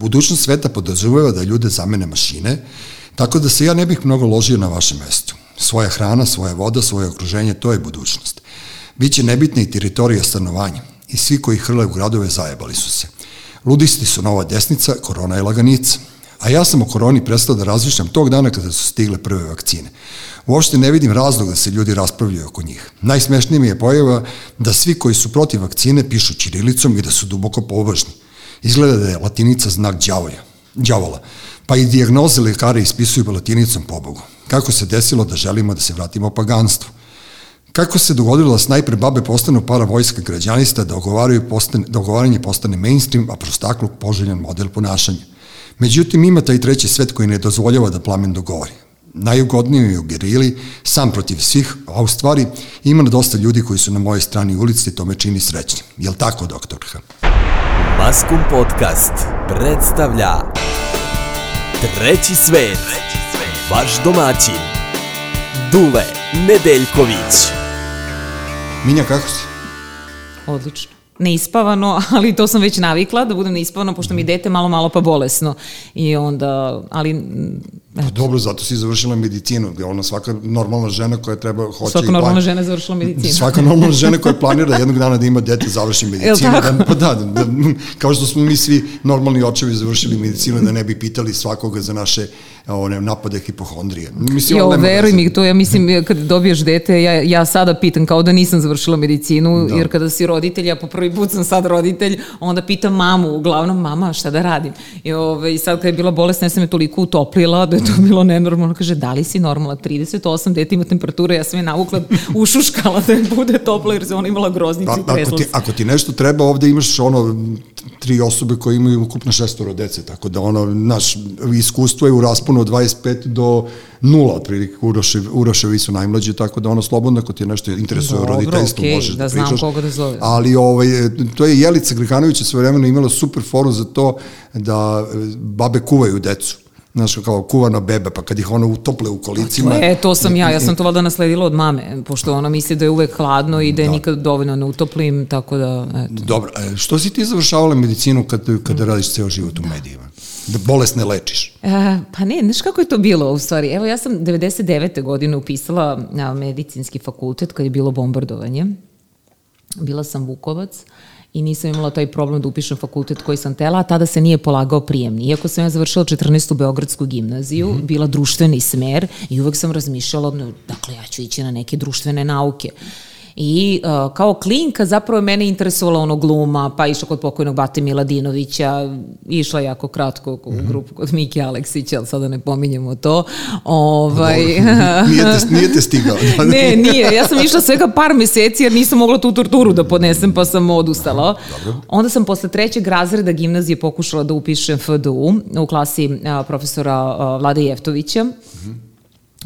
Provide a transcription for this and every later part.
Budućnost sveta podrazumeva da ljude zamene mašine, tako da se ja ne bih mnogo ložio na vašem mestu. Svoja hrana, svoja voda, svoje okruženje, to je budućnost. Biće nebitna i teritorija stanovanja i svi koji hrle u gradove zajebali su se. Ludisti su nova desnica, korona je laganica. A ja sam o koroni prestao da razmišljam tog dana kada su stigle prve vakcine. Uopšte ne vidim razlog da se ljudi raspravljaju oko njih. Najsmešnije mi je pojava da svi koji su protiv vakcine pišu čirilicom i da su duboko pobožni. Izgleda da je latinica znak đavolja, đavola, pa i dijagnoze lekare ispisuju latinicom pobogu. Kako se desilo da želimo da se vratimo paganstvu? Kako se dogodilo da snajper babe postanu para vojska građanista, da, ogovaraju postane, da ogovaranje postane mainstream, a prostakluk poželjan model ponašanja? Međutim, ima taj treći svet koji ne dozvoljava da plamen dogovori. Najugodniji u gerili, sam protiv svih, a u stvari ima na dosta ljudi koji su na moje strani ulici i to me čini srećnim. Jel tako, doktorka? Maskum Podcast predstavlja Treći svet, vaš domaćin, Dule Nedeljković. Minja, kako si? Odlično. Neispavano, ali to sam već navikla da budem neispavano, pošto mi dete malo, malo pa bolesno. I onda, ali Pa dobro, zato si završila medicinu, gde ona svaka normalna žena koja treba, hoće svaka i normalna žena je završila medicinu. Svaka normalna žena koja planira jednog dana da ima dete završi medicinu. Da, pa da, da, da, kao što smo mi svi normalni očevi završili medicinu, da ne bi pitali svakoga za naše one napade hipohondrije. Mislim, jo, veruj mi, to ja mislim, kad dobiješ dete, ja, ja sada pitam kao da nisam završila medicinu, da. jer kada si roditelj, ja po prvi put sam sad roditelj, onda pitam mamu, uglavnom, mama, šta da radim? I, ove, i sad kad je bila bolesna, ja sam je toliko utoplila da je to bilo nenormalno. Kaže, da li si normalna? 38, dete ima temperatura, ja sam je navukla, ušuškala da je bude toplo, jer se ona imala groznicu pa, i ako ti, ako ti nešto treba, ovde imaš ono, tri osobe koje imaju ukupno šestoro dece, tako da ono, naš iskustvo je u rasponu od 25 do nula, otprilike, Uroše, Uroševi su najmlađi, tako da ono slobodno, ako ti je nešto interesuje Dobro, roditeljstvo, okay, možeš da, da pričaš. koga da zove. Ali ovaj, to je Jelica Grikanovića sve vremeno imala super foru za to da babe kuvaju decu znaš, kao kuvana beba, pa kad ih ono utople u kolicima... E, to sam ja, ja sam to valjda nasledila od mame, pošto ona misli da je uvek hladno i da je da. nikad dovoljno ne utoplim, tako da, eto. Dobro, e, što si ti završavala medicinu kad, kada radiš ceo život u medijima? Da bolest ne lečiš? E, pa ne, znaš kako je to bilo u stvari? Evo, ja sam 99. godine upisala medicinski fakultet kad je bilo bombardovanje. Bila sam Vukovac i nisam imala taj problem da upišem fakultet koji sam tela, a tada se nije polagao prijemni. Iako sam ja završila 14. Beogradsku gimnaziju, mm -hmm. bila društveni smer i uvek sam razmišljala, dakle, ja ću ići na neke društvene nauke. I uh, kao klinka zapravo mene interesovala ono gluma, pa išla kod pokojnog Bate Miladinovića, išla jako kratko u mhm. grupu kod Miki Aleksića, ali sada ne pominjemo to. Ovaj... nije, te, nije te stigao. Da, ne, nije. Ja sam išla svega par meseci jer nisam mogla tu torturu da podnesem, pa sam odustala. Dobro. Onda sam posle trećeg razreda gimnazije pokušala da upišem FDU u klasi uh, profesora uh, Vlade Jeftovića. Mm -hmm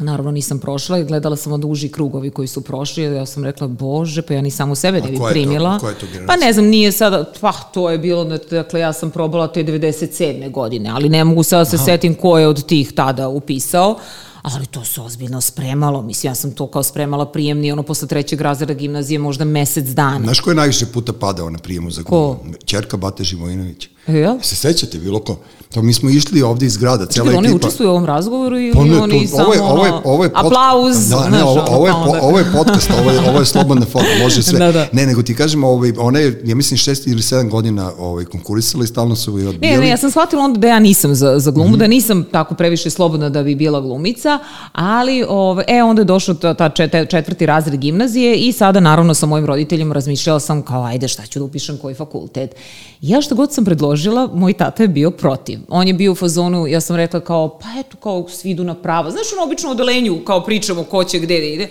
Naravno nisam prošla i gledala sam od uži krugovi koji su prošli, ja sam rekla, bože, pa ja ni samo sebe ne bi primila. To, to pa ne znam, nije sada, pa to je bilo, dakle ja sam probala, to je 97. godine, ali ne mogu sada da se Aha. setim ko je od tih tada upisao ali to se ozbiljno spremalo. Mislim, ja sam to kao spremala prijemni, ono, posle trećeg razreda gimnazije, možda mesec dana. Znaš ko je najviše puta padao na prijemu za glumu? Čerka Bate Živojinović. Ja? Se sećate, bilo ko? To mi smo išli ovde iz grada, cela ekipa. Oni učestvuju u ovom razgovoru ili pa ne, oni to, samo ovo je, ovo je, ovo je pod... aplauz? Da, ne, ovo, ovo, je, po, ovo je podcast, ovo je, ovo je slobodna forma, može sve. da, da. Ne, nego ti kažem, ovaj, ona je, ja mislim, šest ili sedam godina ovaj, konkurisala i stalno su i odbijali. Ne, ne, ja sam shvatila onda da ja nisam za, za glumu, mm -hmm. da nisam tako previše slobodna da bi bila glumica, ali ovaj, e, onda je došao ta, ta četvrti razred gimnazije i sada naravno sa mojim roditeljima razmišljala sam kao, ajde, šta ću da upišem, koji fakultet. Ja što god sam predložila, moj tata je bio protiv. On je bio u fazonu, ja sam rekla kao, pa eto, kao svi idu na prava. Znaš, ono obično u odelenju, kao pričamo ko će gde da ide.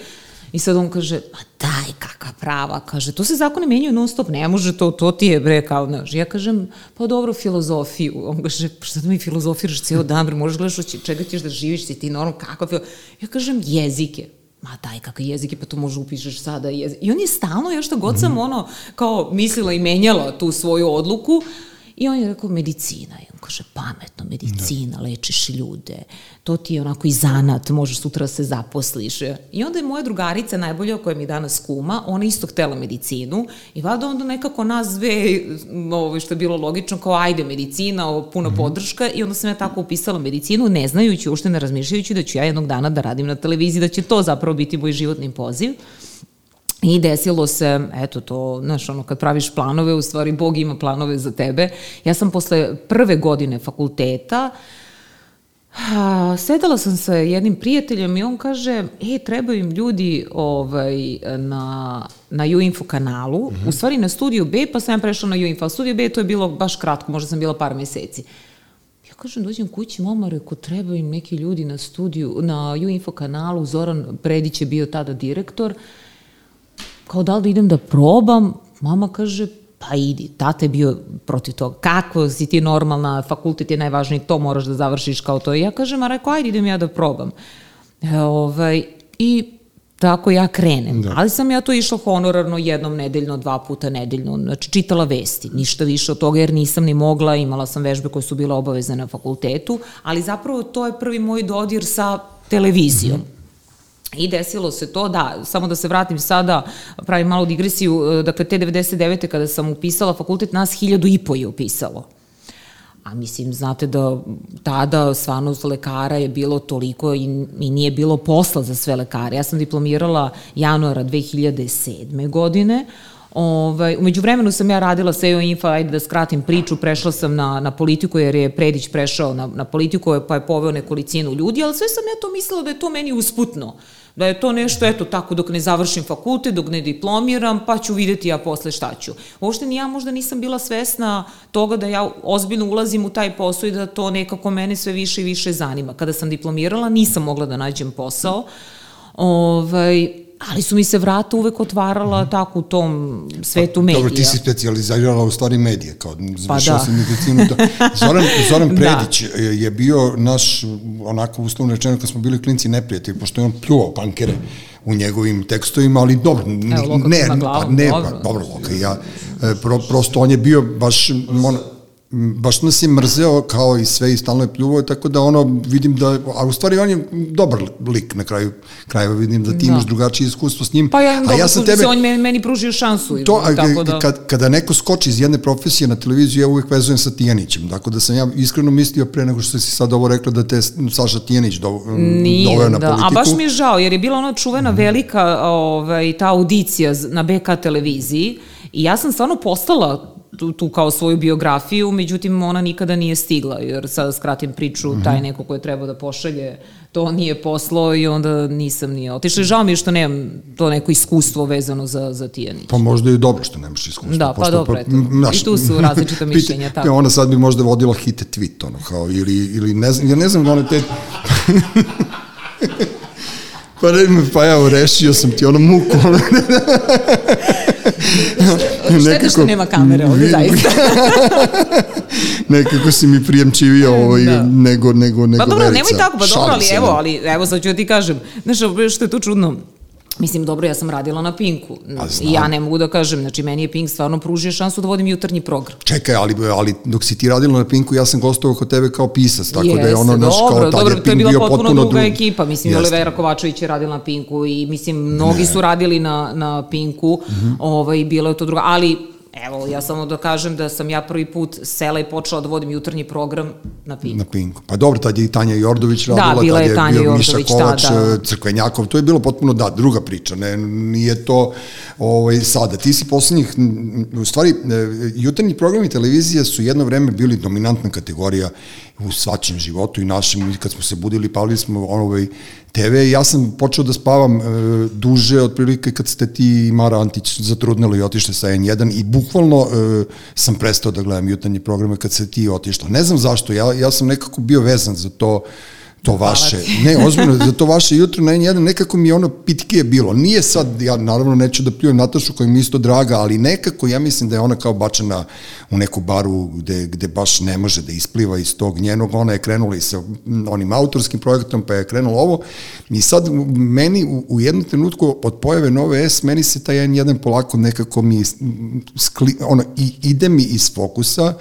I sad on kaže, pa daj, kakva prava, kaže, to se zakone menjaju non stop, ne može to, to ti je, bre, kao, znaš, ja kažem, pa dobro, filozofiju, on kaže, pa šta da mi filozofiraš cijel dan, bre, možeš gledaš čega ćeš da živiš, si ti normalno, kakva filozofija, ja kažem, jezike, ma daj kakve jezike, pa to može upišeš sada jezik. I on je stalno, još što god sam ono, kao mislila i menjala tu svoju odluku, I on je rekao medicina. I on kaže pametno, medicina, da. lečiš ljude, to ti je onako i zanat, možeš sutra da se zaposliš. I onda je moja drugarica najbolja koja mi danas kuma, ona isto htela medicinu i vada onda nekako nas dve, ovo što je bilo logično, kao ajde medicina, ovo puna mm podrška i onda sam ja tako upisala medicinu, ne znajući, uopšte ne razmišljajući da ću ja jednog dana da radim na televiziji, da će to zapravo biti moj životni poziv. I desilo se, eto to, znaš, ono, kad praviš planove, u stvari Bog ima planove za tebe. Ja sam posle prve godine fakulteta, a, sedala sam sa jednim prijateljem i on kaže, e, trebaju im ljudi ovaj, na, na UInfo kanalu, mm -hmm. u stvari na studiju B, pa sam ja prešla na UInfo, a studiju B to je bilo baš kratko, možda sam bila par meseci. Ja kažem, dođem kući, mama, reko, trebaju im neki ljudi na studiju, na UInfo kanalu, Zoran Predić je bio tada direktor, kao da li da idem da probam, mama kaže, pa idi, tata je bio protiv toga, kako si ti normalna, fakultet je najvažniji, to moraš da završiš kao to. I ja kažem, a rekao, ajde idem ja da probam. E, ovaj, I tako ja krenem. Da. Ali sam ja to išla honorarno jednom nedeljno, dva puta nedeljno, znači čitala vesti, ništa više od toga jer nisam ni mogla, imala sam vežbe koje su bile obavezne na fakultetu, ali zapravo to je prvi moj dodir sa televizijom. Mm -hmm. I desilo se to, da, samo da se vratim sada, pravim malu digresiju, e, dakle, te 99. kada sam upisala fakultet, nas hiljadu i po je upisalo. A mislim, znate da tada stvarno lekara je bilo toliko i, i nije bilo posla za sve lekare. Ja sam diplomirala januara 2007. godine, Ovaj, umeđu vremenu sam ja radila SEO Info, ajde da skratim priču, prešla sam na, na politiku jer je Predić prešao na, na politiku pa je poveo nekolicinu ljudi, ali sve sam ja to mislila da je to meni usputno da je to nešto, eto, tako dok ne završim fakultet, dok ne diplomiram, pa ću videti ja posle šta ću. Uopšte ni ja možda nisam bila svesna toga da ja ozbiljno ulazim u taj posao i da to nekako mene sve više i više zanima. Kada sam diplomirala, nisam mogla da nađem posao, Ovaj, ali su mi se vrata uvek otvarala mm. tako u tom svetu medija. Dobro, ti si specializirala u stvari medije, kao završila pa da. si medicinu. Da. Zoran, Zoran da. Predić da. je bio naš, onako uslovno rečeno, kad smo bili klinci neprijatelji, pošto je on pljuvao pankere u njegovim tekstovima, ali dobro, Evo, ne, pa ne, dobro, pa, dobro Loka, ja, e, pro, prosto on je bio baš, on, baš nas je mrzeo kao i sve i stalno je pljuvao, tako da ono vidim da, a u stvari on je dobar lik na kraju krajeva, vidim da ti da. imaš drugačije iskustvo s njim. Pa ja, a ja sam tebe, on meni, meni pružio šansu. To, a, tako da... kad, kada neko skoči iz jedne profesije na televiziju, ja uvek vezujem sa Tijanićem, tako da sam ja iskreno mislio pre nego što si sad ovo rekla da te Saša Tijanić do, Nije, doveo na da. politiku. A baš mi je žao, jer je bila ona čuvena mm. velika ovaj, ta audicija na BK televiziji i ja sam stvarno postala tu, tu kao svoju biografiju, međutim ona nikada nije stigla, jer sada skratim priču, mm -hmm. taj neko ko je trebao da pošalje, to nije poslo i onda nisam nije otišla. Žao mi je što nemam to neko iskustvo vezano za, za Tijanić. Pa možda je dobro što nemaš iskustvo. Da, pa dobro, pa, eto. Naš, I tu su različita mišljenja. Tako. Ona sad bi možda vodila hite tweet, ono, kao, ili, ili ne znam, ja ne znam da one te... Pa, ne, pa evo, rešio sam ti ono muku. Šteta što nema kamere ovde, zaista. nekako si mi prijemčivio ovaj, da. nego, nego, nego Pa dobro, nemoj tako, pa dobro, ali evo, da. ali evo sad ću da ti kažem. Znaš, što je tu čudno, Mislim, dobro, ja sam radila na Pinku. I ja ne mogu da kažem, znači, meni je Pink stvarno pružio šansu da vodim jutarnji program. Čekaj, ali, ali dok si ti radila na Pinku, ja sam gostovao kod tebe kao pisac, tako Jeste, da je ono naš kao tad dobro, je Pink bio potpuno, potpuno druga dru... ekipa. Mislim, Jeste. Olivera Kovačević je radila na Pinku i mislim, mnogi ne. su radili na, na Pinku, mm -hmm. ovaj, bilo je to druga, ali Evo, ja samo da kažem da sam ja prvi put sela i počela da vodim jutarnji program na Pinku. Na Pinku. Pa dobro, tad je i Tanja Jordović da, radila, da, bila tad je, je Tanja bio Miša Kovač, ta, da. Crkvenjakov, to je bilo potpuno, da, druga priča, ne, nije to ovaj, sada. Ti si poslednjih, u stvari, e, jutarnji programi televizije su jedno vreme bili dominantna kategorija u svačem životu i našem, kad smo se budili, pali smo ovaj, TV ja sam počeo da spavam e, duže otprilike kad ste ti i Mara Antić zatrudnili i otišli sa N1 i bukvalno e, sam prestao da gledam jutarnje programe kad se ti otišla. Ne znam zašto, ja, ja sam nekako bio vezan za to to vaše, ne, ozbiljno, za to vaše jutro na N1, nekako mi je ono pitkije bilo. Nije sad, ja naravno neću da pljujem Natašu koja mi isto draga, ali nekako ja mislim da je ona kao bačena u neku baru gde, gde baš ne može da ispliva iz tog njenog, ona je krenula i sa onim autorskim projektom, pa je krenula ovo. I sad meni u, u jednom trenutku od pojave Nove S, meni se taj N1 polako nekako mi skli, ono, i, ide mi iz fokusa,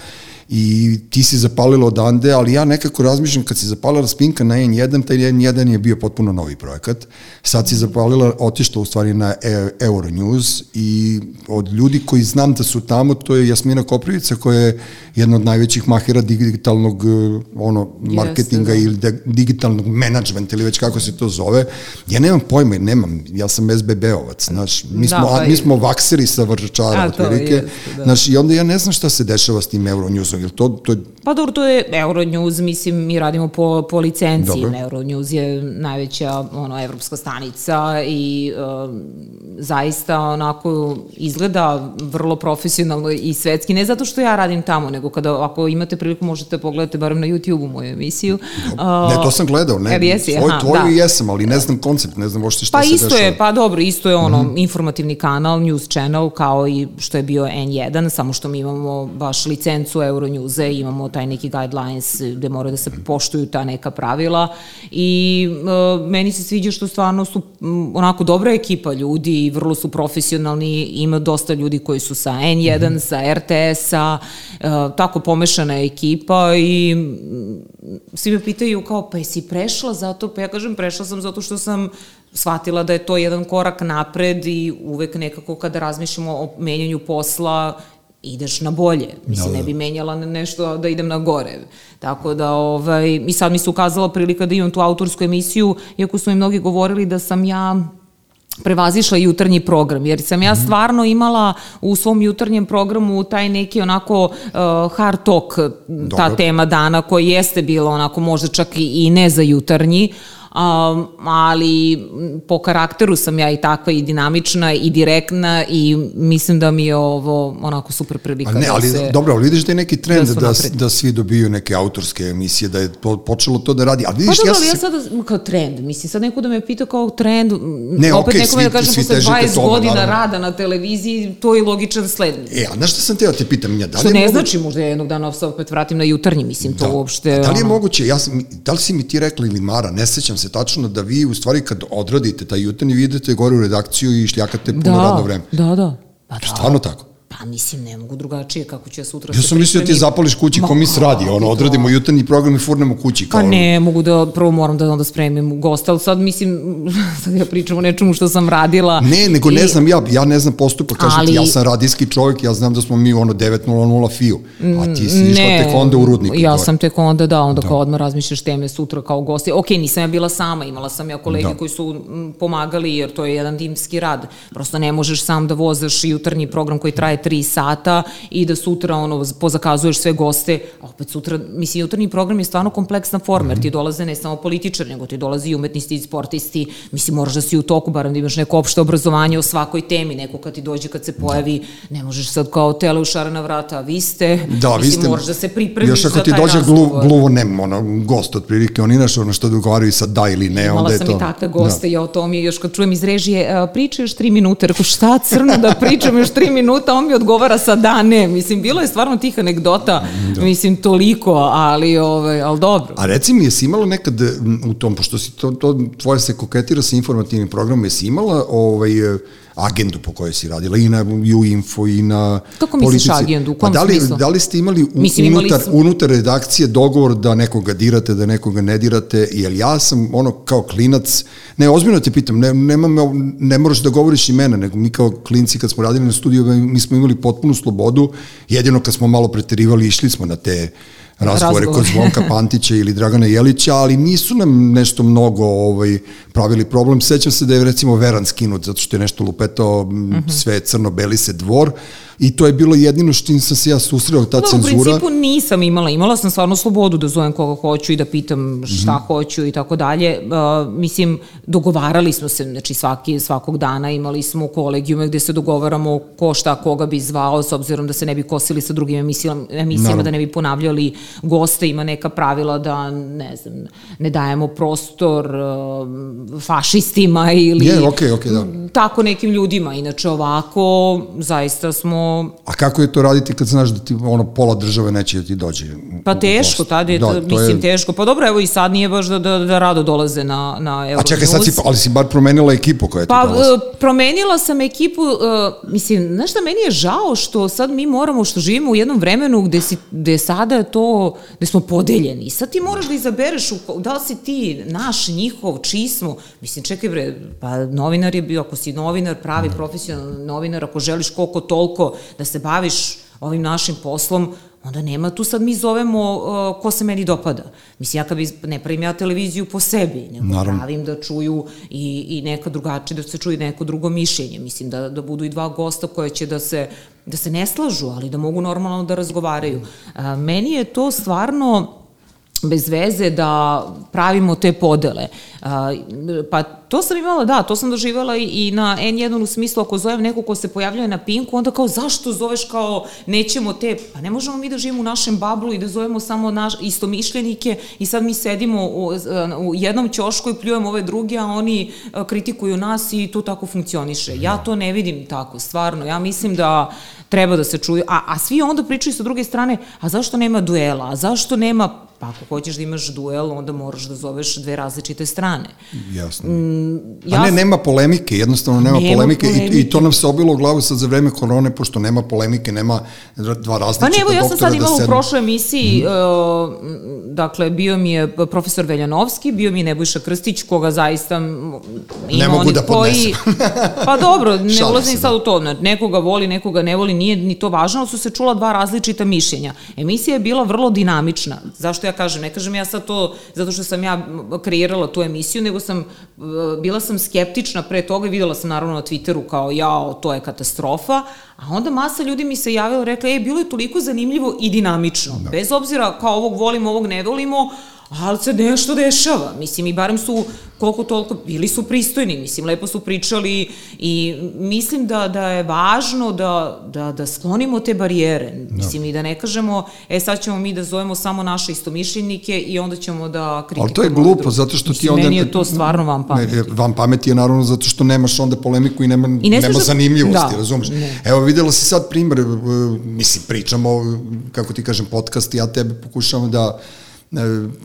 i ti si zapalila odande, ali ja nekako razmišljam kad si zapalila spinka na N1, taj N1 je bio potpuno novi projekat. Sad si zapalila, otišla u stvari na e Euronews i od ljudi koji znam da su tamo, to je Jasmina Koprivica koja je jedna od najvećih mahira digitalnog e, ono, marketinga Jeste, da. ili digitalnog menadžmenta ili već kako se to zove. Ja nemam pojma, nemam, ja sam SBB-ovac, znaš, mi da, smo, pa mi smo vakseri sa vrčara, otprilike, da. znaš, i onda ja ne znam šta se dešava s tim Euronewsom, jel to, to Pa dobro, to je Euronews, mislim, mi radimo po, po licenciji. Dobro. Euronews je najveća ono, evropska stanica i um, zaista onako izgleda vrlo profesionalno i svetski. Ne zato što ja radim tamo, nego kada ako imate priliku možete pogledati barem na YouTube-u moju emisiju. Uh, ne, to sam gledao, ne, jesi, tvoj, aha, tvoju da. jesam, ali ne znam koncept, ne znam ošte šta pa se isto dešava. je, pa dobro, isto je ono mm -hmm. informativni kanal, news channel, kao i što je bio N1, samo što mi imamo baš licencu Euronews-e, imamo taj neki guidelines gde moraju da se poštuju ta neka pravila. I uh, meni se sviđa što stvarno su um, onako dobra ekipa ljudi i vrlo su profesionalni, ima dosta ljudi koji su sa N1, mm -hmm. sa RTS-a, uh, tako pomešana ekipa i um, svi me pitaju kao pa jesi prešla zato, pa ja kažem prešla sam zato što sam shvatila da je to jedan korak napred i uvek nekako kada razmišljamo o menjanju posla ideš na bolje. Mislim, da, da. ne bi menjala nešto da idem na gore. Tako da, ovaj, i sad mi se ukazala prilika da imam tu autorsku emisiju, iako su mi mnogi govorili da sam ja prevazišla jutarnji program, jer sam ja mhm. stvarno imala u svom jutarnjem programu taj neki onako uh, hard talk, ta tema dana koja jeste bila onako možda čak i, i ne za jutarnji, um, ali po karakteru sam ja i takva i dinamična i direktna i mislim da mi je ovo onako super prilika. A ne, da ali se, dobro, ali vidiš da je neki trend da, da, da svi dobiju neke autorske emisije, da je počelo to da radi. Ali vidiš, pa dobro, ja, ja sada kao trend, mislim, sad neko da me pita kao trend, ne, opet okay, nekome da kažem posle 20 toma, godina naravno. rada na televiziji, to je logičan sled. E, a znaš šta sam teo da te pitam? Ja, da li što ne mogu... znači možda jednog dana se opet vratim na jutarnji, mislim, to da. uopšte... A da li je ono... moguće, ja sam, da li si mi ti rekla ili Mara, ne sećam se tačno da vi u stvari kad odradite taj jutarnji vi idete gore u redakciju i šljakate puno da, radno vreme. Da, da. Pa da. Stvarno tako? Pa mislim, ne mogu drugačije, kako ću ja sutra ja sam mislio da ti zapališ kući komis radi, ono, odradimo jutarnji program i furnemo kući. Kao... Pa ne, mogu da, prvo moram da onda spremim gosta, ali sad mislim, sad ja pričam o nečemu što sam radila. Ne, nego I... ne znam ja, ja ne znam postupak, kažem ali... ti, ja sam radijski čovjek, ja znam da smo mi ono 9.00 fiju, a ti si išla tek onda u rudnik. Ja gore. sam tek onda, da, onda da. kao odmah razmišljaš teme sutra kao gosti. Ok, nisam ja bila sama, imala sam ja kolege da. koji su pomagali, jer to je jedan timski rad. Prosto ne možeš sam da vozaš jutarnji program koji traje 3 sata, i da sutra ono, pozakazuješ sve goste, a opet sutra, mislim, jutarnji program je stvarno kompleksna forma, jer ti dolaze ne samo političar, nego ti dolaze i umetnisti i sportisti, mislim, moraš da si u toku, barem da imaš neko opšte obrazovanje o svakoj temi, neko kad ti dođe, kad se pojavi, ne možeš sad kao tele u šarena vrata, a vi ste, da, mislim, vi ste, moraš da se pripremiš za taj razgovor. Još ako ti dođe gluvo, ne, ono, gost otprilike, oni naš ono što dogovaraju sa da ili ne, Imala onda je to... Imala sam i takve goste, da. ja o tom je još kad čujem iz režije, priča još tri minuta, rekao šta crno da pričam još tri minuta, on mi odgovara sa da, ne, mislim, bilo je stvarno tih anegdota, da. mislim, toliko, ali, ovaj, ali dobro. A reci mi, jesi imala nekad u tom, pošto si to, to tvoje se koketira sa informativnim programom, jesi imala ovaj, agendu po kojoj si radila i na U-Info i na Kako misliš politici. agendu? U kom pa da li, smislu? da li ste imali, u, Mislim, imali unutar, su... unutar redakcije dogovor da nekoga dirate, da nekoga ne dirate, jer ja sam ono kao klinac, ne, ozbiljno te pitam, ne, nema me, ne moraš da govoriš imena, nego mi kao klinci kad smo radili na studiju, mi smo imali potpunu slobodu, jedino kad smo malo preterivali, išli smo na te razgovore kod Zvonka Pantića ili Dragana Jelića, ali nisu nam nešto mnogo ovaj, pravili problem. Sećam se da je recimo Veran skinut zato što je nešto lupetao, mm -hmm. sve crno-beli se dvor, i to je bilo jedino što sam se ja susreo, ta no, cenzura. U principu nisam imala, imala sam stvarno slobodu da zovem koga hoću i da pitam šta mm -hmm. hoću i tako dalje. Uh, mislim, dogovarali smo se, znači svaki, svakog dana imali smo kolegijume gde se dogovaramo ko šta koga bi zvao, s obzirom da se ne bi kosili sa drugim emisijama, emisijama da ne bi ponavljali goste, ima neka pravila da, ne znam, ne dajemo prostor uh, fašistima ili je, okay, okay, da. tako nekim ljudima. Inače ovako, zaista smo A kako je to raditi kad znaš da ti ono pola države neće da ti dođe? Pa teško, tad je, da, to mislim, je... teško. Pa dobro, evo i sad nije baš da, da, da rado dolaze na, na Euronews. A čekaj, sad si, ali si bar promenila ekipu koja ti pa, dolaze. Pa promenila sam ekipu, uh, mislim, znaš šta, meni je žao što sad mi moramo, što živimo u jednom vremenu gde, si, gde sada to, gde smo podeljeni. Sad ti moraš da izabereš u, da li si ti naš, njihov, čiji smo. Mislim, čekaj bre, pa novinar je bio, ako si novinar, pravi profesionalni novinar, ako želiš koliko toliko da se baviš ovim našim poslom, onda nema tu sad mi zovemo uh, ko se meni dopada. Mislim, ja kad bi, ne pravim ja televiziju po sebi, nego Naravno. pravim da čuju i, i neka drugačije, da se čuje neko drugo mišljenje. Mislim, da, da budu i dva gosta koje će da se, da se ne slažu, ali da mogu normalno da razgovaraju. Uh, meni je to stvarno bez veze da pravimo te podele. Pa to sam imala, da, to sam doživjela i na N1 u smislu ako zovem neko ko se pojavljuje na Pinku, onda kao zašto zoveš kao nećemo te, pa ne možemo mi da živimo u našem bablu i da zovemo samo naš, istomišljenike i sad mi sedimo u, u jednom ćošku i pljujemo ove druge, a oni kritikuju nas i to tako funkcioniše. Ja to ne vidim tako, stvarno. Ja mislim da treba da se čuju, a, a svi onda pričaju sa druge strane, a zašto nema duela, a zašto nema Pa ako hoćeš da imaš duel, onda moraš da zoveš dve različite strane. Jasno. Mm, ja... A ne, nema polemike, jednostavno nema, nema polemike, polemike. I, i to nam se obilo u glavu sad za vreme korone, pošto nema polemike, nema dva različita doktora. Pa ne, ja sam sad da imala da u prošloj emisiji, mm -hmm. uh, dakle, bio mi je profesor Veljanovski, bio mi je Nebojša Krstić, koga zaista ima ne mogu da podnesem. Koji, pa dobro, ne ulazim sad da. u to, nekoga voli, nekoga ne voli, nije ni to važno, ali su se čula dva različita mišljenja. Emisija je bila vrlo dinamična. Zašto ja kažem, ne kažem ja sad to zato što sam ja kreirala tu emisiju, nego sam, bila sam skeptična pre toga i videla sam naravno na Twitteru kao jao, to je katastrofa, a onda masa ljudi mi se javila i rekla, ej, bilo je toliko zanimljivo i dinamično, da. bez obzira kao ovog volimo, ovog ne volimo, ali se nešto dešava. Mislim, i barem su koliko toliko, bili su pristojni, mislim, lepo su pričali i mislim da, da je važno da, da, da sklonimo te barijere. Da. Mislim, i da ne kažemo, e, sad ćemo mi da zovemo samo naše istomišljenike i onda ćemo da kritikamo. Ali to je glupo, zato što mislim, ti onda... Meni je to stvarno vam pameti. Ne, vam pameti je naravno zato što nemaš onda polemiku i nema, I ne nema da... zanimljivosti, da, razumeš? Ne. Evo, videla si sad primer, mislim, pričamo, kako ti kažem, podcast, ja tebe pokušavam da E,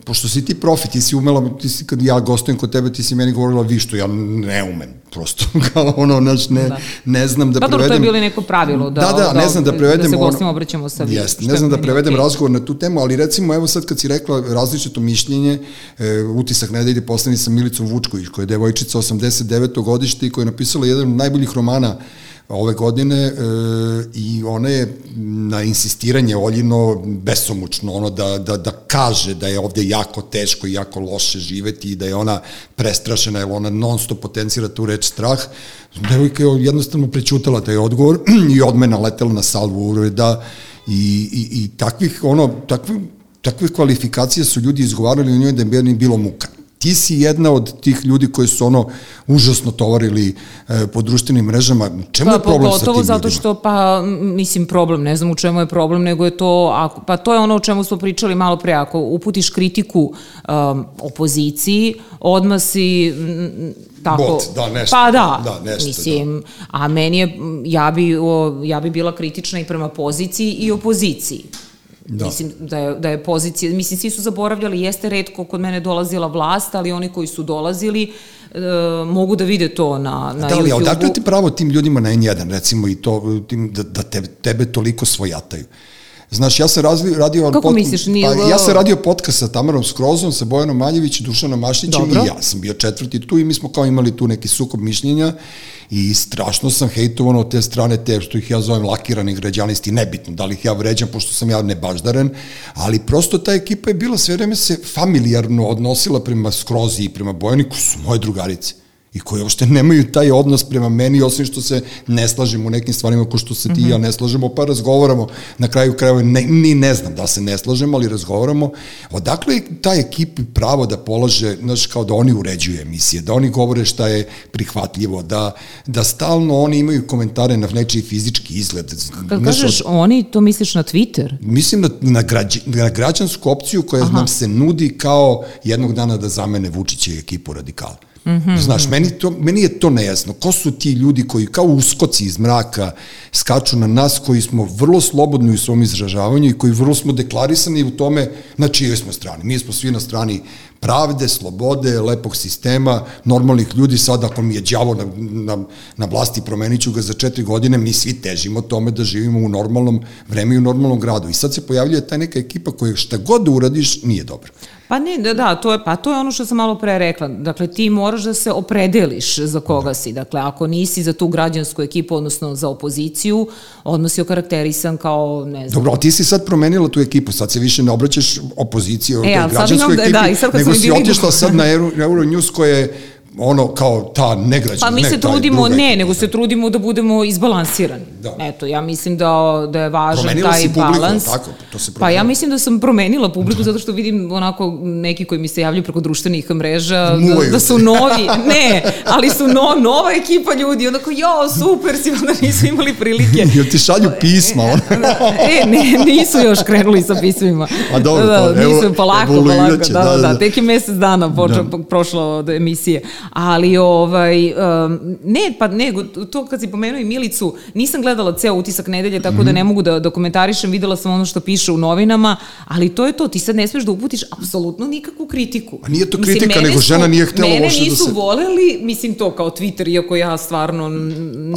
pošto si ti profi, ti si umela, ti si, kad ja gostujem kod tebe, ti si meni govorila vi što ja ne umem, prosto, kao ono, znaš, ne, da. ne znam da pa, prevedem... Pa to je bilo neko pravilo, da, da, da, da ne znam da prevedem... Da se gostima obraćamo sa vi. Jest, ne znam da prevedem okay. razgovor na tu temu, ali recimo, evo sad kad si rekla različito mišljenje, e, utisak nedelje poslani sa Milicom Vučković, koja je devojčica 89. godište i koja je napisala jedan od najboljih romana ove godine e, i ona je na insistiranje Oljino besomučno ono da, da, da kaže da je ovde jako teško i jako loše živeti i da je ona prestrašena jer ona non stop potencira tu reč strah. Devojka je jednostavno prećutala taj odgovor i odmena letela na salvu uvreda i, i, i takvih ono takvih takve kvalifikacije su ljudi izgovarali u njoj da je bilo muka ti si jedna od tih ljudi koji su ono užasno tovarili e, po društvenim mrežama. Čemu pa, je problem sa tim ljudima? zato što, pa, mislim, problem, ne znam u čemu je problem, nego je to, ako, pa to je ono o čemu smo pričali malo pre, ako uputiš kritiku um, opoziciji, odmah si tako Bot, da, nešto. Pa da, da nešto, mislim, da. a meni je, ja bi, o, ja bi bila kritična i prema poziciji i opoziciji. Da. Mislim da je, da je pozicija, mislim svi su zaboravljali, jeste redko kod mene dolazila vlast, ali oni koji su dolazili e, mogu da vide to na, na da, YouTube-u. Da li, odakle ti pravo tim ljudima na N1, recimo, i to, tim, da, da tebe, tebe toliko svojataju? Znaš, ja sam razli, radio... Kako pod, misliš? Nije... Pa, ja sam radio podcast sa Tamarom Skrozom, sa Bojanom Maljević, Dušanom Mašnićem Dobro. i ja sam bio četvrti tu i mi smo kao imali tu neki sukob mišljenja i strašno sam hejtovan od te strane te što ih ja zovem lakirani građanisti, nebitno da li ih ja vređam pošto sam ja nebaždaren, ali prosto ta ekipa je bila sve vreme se familijarno odnosila prema Skrozi i prema Bojaniku, su moje drugarice i koji uopšte nemaju taj odnos prema meni, osim što se ne slažemo u nekim stvarima ko što se ti i ja mhm. ne slažemo, pa razgovaramo, na kraju krajeva ne, ni ne znam da se ne slažemo, ali razgovaramo. Odakle ta ekipi pravo da polaže, znaš, kao da oni uređuju emisije, da oni govore šta je prihvatljivo, da, da stalno oni imaju komentare na nečiji fizički izgled. Kad znaš, kažeš od... oni, to misliš na Twitter? Mislim na, na, građ, na građansku opciju koja Aha. nam se nudi kao jednog dana da zamene Vučića i ekipu radikala. Mm -hmm. Znaš, meni, to, meni je to nejasno. Ko su ti ljudi koji kao uskoci iz mraka skaču na nas koji smo vrlo slobodni u svom izražavanju i koji vrlo smo deklarisani u tome na čijoj smo strani. Mi smo svi na strani pravde, slobode, lepog sistema, normalnih ljudi, sad ako mi je đavo na, na, na vlasti, promenit ću ga za četiri godine, mi svi težimo tome da živimo u normalnom vreme i u normalnom gradu. I sad se pojavljuje ta neka ekipa koja šta god da uradiš nije dobra. Pa ne, da, da, to je, pa to je ono što sam malo pre rekla. Dakle, ti moraš da se opredeliš za koga si. Dakle, ako nisi za tu građansku ekipu, odnosno za opoziciju, odmah si okarakterisan kao, ne znam... Dobro, ti si sad promenila tu ekipu, sad se više ne obraćaš opoziciju, e, građanskoj da, ekipi, da, sad nego si otišla sad na Euro, Euronews koje je ono kao ta negrađana. Pa mi ne, se trudimo, ne, nego se trudimo da budemo izbalansirani. Da. Eto, ja mislim da, da je važan promenila taj balans. Publiku, tako? To se promenila. Pa ja mislim da sam promenila publiku zato što vidim onako neki koji mi se javljaju preko društvenih mreža da, da su novi, ne, ali su no, nova ekipa ljudi, onako, jo, super si, onda nisu imali prilike. Jel ti šalju pisma? Ono? e, ne, nisu još krenuli sa pismima. A dobro, da, pa, nisu, evo, polako, polako, da, da, da, da, tek je mesec dana počeo, da. prošlo od emisije ali ovaj, um, ne, pa ne, to kad si pomenuo i Milicu, nisam gledala ceo utisak nedelje, tako mm da mhm. ne mogu da, da komentarišem, videla sam ono što piše u novinama, ali to je to, ti sad ne smeš da uputiš apsolutno nikakvu kritiku. A nije to kritika, mislim, nego žena nije htela uopšte da se... Mene nisu voleli, mislim to kao Twitter, iako ja stvarno...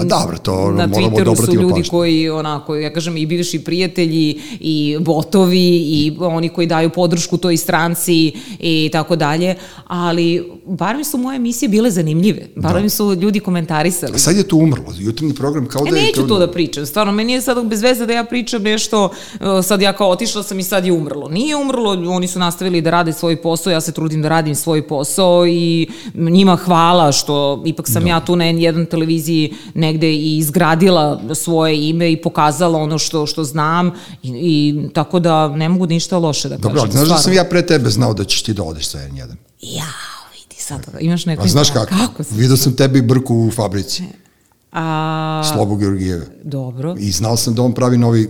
A dobro, to na moramo Twitteru su ljudi pažnju. koji, onako, ja kažem, i bivši prijatelji, i botovi, i oni koji daju podršku toj stranci i tako dalje, ali bar mi su moje emisije bile zanimljive. Bar da. mi su ljudi komentarisali. A sad je to umrlo, jutarnji program kao e, da je... Neću to da pričam, stvarno, meni je sad bez veze da ja pričam nešto, e, sad ja kao otišla sam i sad je umrlo. Nije umrlo, oni su nastavili da rade svoj posao, ja se trudim da radim svoj posao i njima hvala što ipak sam da. ja tu na N1 televiziji negde i izgradila svoje ime i pokazala ono što, što znam i, i tako da ne mogu ništa loše da Dobro, kažem. Dobro, znaš da sam ja pre tebe znao da ćeš ti da odeš sa N1? Ja, sad imaš neko... A znaš kako? kako Vidio sam tebi brku u fabrici. A... Slobo Georgijeve. Dobro. I znao sam da on pravi novi,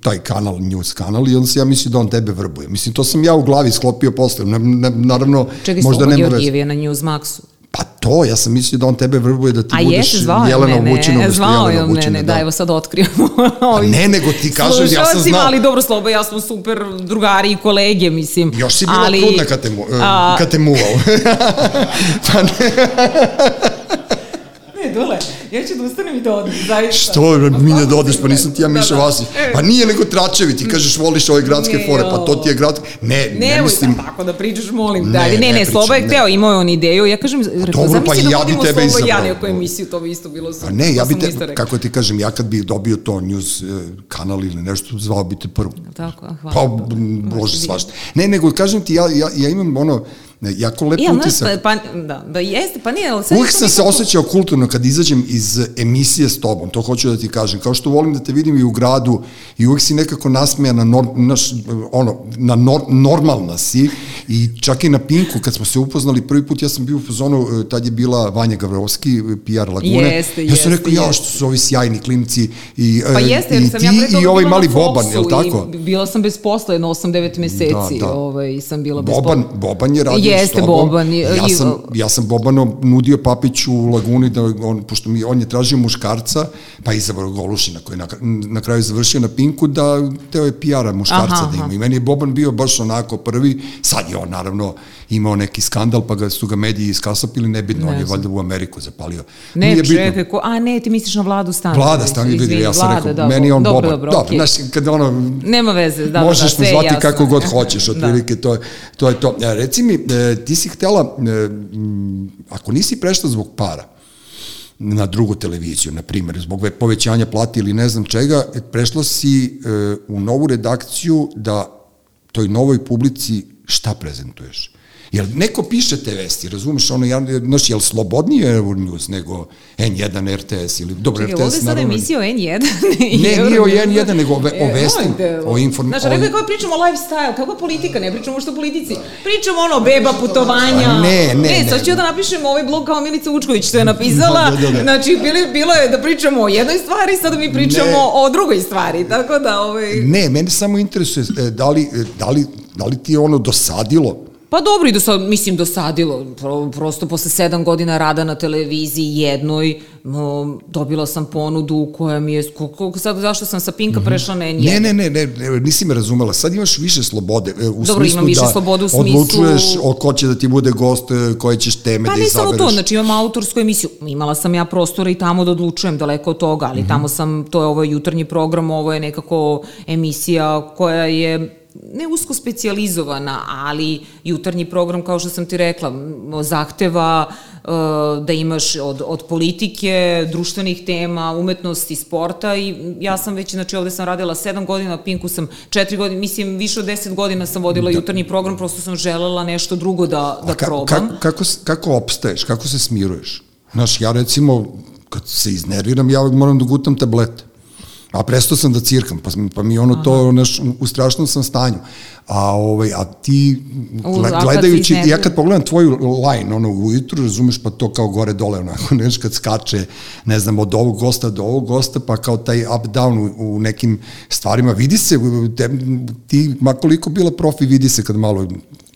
taj kanal, news kanal, i onda se ja mislio da on tebe vrbuje. Mislim, to sam ja u glavi sklopio posle. Ne, ne, naravno, Čekaj, možda nema veze. Čekaj, je na Newsmaxu. Pa to, ja sam mislio da on tebe vrbuje da ti A budeš zvao, Jelena ne, Vučina zvao je, ne, ne, da, evo sad otkrijemo. A ne, nego ti kažem, ja sam znao. ali dobro, Slobo, ja smo super drugari i kolege, mislim. Još si bila ali, trudna kad te, mu, a, kad te muvao. pa ne. Ne, dole, ja ću da ustanem i da odem, zaista. Što, mi ne da odeš, pa nisam ti ja Miša da, da. Vasić. E. Pa nije nego tračevi, ti kažeš voliš ove gradske ne, fore, pa to ti je grad... Ne, ne, ne mislim... Ne, tako da pričaš, molim. Ne, ne, ne, ne, Sloba je hteo, imao je on ideju, ja kažem, rekao, Dobro, pa da ja bi tebe izabrao. ja neku emisiju, to bi isto bilo super. A ne, ja bi te, kako ti kažem, ja kad bih dobio to news eh, kanal ili nešto, zvao bi te prvo. Tako, hvala. Pa, bože, svašta. Ne, nego kažem ti, ja, ja, ja imam ono, jako lep ja, utisak. Ja, pa, da, da jeste, pa nije, ali sad Uvijek sam se osjećao kulturno kad izađem iz emisije s tobom, to hoću da ti kažem, kao što volim da te vidim i u gradu i uvijek si nekako nasmeja na, nor, naš, ono, na nor, normalna si i čak i na Pinku kad smo se upoznali prvi put, ja sam bio u fazonu, e, tad je bila Vanja Gavrovski, PR Lagune, jeste, ja sam rekao, ja što su ovi sjajni klinci i, pa e, jeste, i sam ti ja i ovaj mali Boban, je li tako? bila sam bez posla jedno 8-9 meseci, da, da. Ovaj, sam bila bez Boban, posla. Boban je radio Jeste Boban. Ja, sam, ja sam Bobano nudio Papiću u Laguni, da on, pošto mi, on je tražio muškarca, pa izabrao Golušina koji je na, na kraju završio na Pinku, da teo je PR-a muškarca aha, da ima. I meni je Boban bio baš onako prvi, sad je on naravno imao neki skandal, pa ga su ga mediji iskasapili, nebitno, ne on je valjda u Ameriku zapalio. Ne, Nije čekaj, ko, a ne, ti misliš na Vladu Stanović. Vlada Stanović, vidi, ja sam vlada, rekao, da, meni je on dobro, Boban. Dobro, dobro, okay. znaš, kad ono... Nema veze, da, možeš da, da, zvati jasno. kako god hoćeš, da. otprilike, da. to, to je to. E, reci mi, e, ti si htela, e, ako nisi prešla zbog para, na drugu televiziju, na primjer, zbog povećanja plati ili ne znam čega, prešla si e, u novu redakciju da toj novoj publici šta prezentuješ? Jel neko piše te vesti, razumeš, ono, ja, znaš, jel slobodnije Euronews nego N1 RTS ili, dobro, Čekaj, RTS, naravno... Čekaj, emisija o N1? ne, nije o N1, nego o, o e, vestima, o informaciju. Znaš, rekao kako pričamo o lifestyle, kako politika, ne pričamo što o politici, pričamo ono, beba, putovanja. Pa ne, ne, ne. sad ću da napišem ovaj blog kao Milica Učković, što je napisala, da, da, da. znači, bilo, bilo je da pričamo o jednoj stvari, sad mi pričamo ne. o drugoj stvari, tako da, ovaj... Ne, mene samo interesuje, e, da li, e, da li, da li ti je ono dosadilo Pa dobro i do sad, mislim, dosadilo. Pro, prosto posle sedam godina rada na televiziji jednoj, no, dobila sam ponudu koja mi je, koliko, sad zašto sam sa Pinka prešla na N1? Ne, ne, ne, ne, ne, nisi me razumela. Sad imaš više slobode. e, U Dobro, smislu imam više da slobode u smislu- odlučuješ o ko će da ti bude gost, e, koje ćeš teme Pa da ne izabereš. samo to, znači imam autorsku emisiju. Imala sam ja prostora i tamo da odlučujem, daleko od toga, ali tamo sam, to je ovo jutarnji program, ovo je nekako emisija koja je ne usko specijalizovana, ali jutarnji program, kao što sam ti rekla, zahteva e, da imaš od, od politike, društvenih tema, umetnosti, sporta i ja sam već, znači ovde sam radila sedam godina, na Pinku sam četiri godine, mislim više od deset godina sam vodila jutarnji program, prosto sam želela nešto drugo da, da ka, probam. kako, kako, kako opstaješ, kako se smiruješ? Znaš, ja recimo, kad se iznerviram, ja moram da gutam tablete. A prestao sam da cirkam, pa, pa mi ono to, naš, u- strašnom sam stanju. A, ovaj, a ti, U, gledajući, ja kad pogledam tvoju line, ono, ujutru, razumeš, pa to kao gore-dole, onako, neš, kad skače, ne znam, od ovog gosta do ovog gosta, pa kao taj up-down u, u nekim stvarima, vidi se, te, ti, makoliko bila profi, vidi se kad malo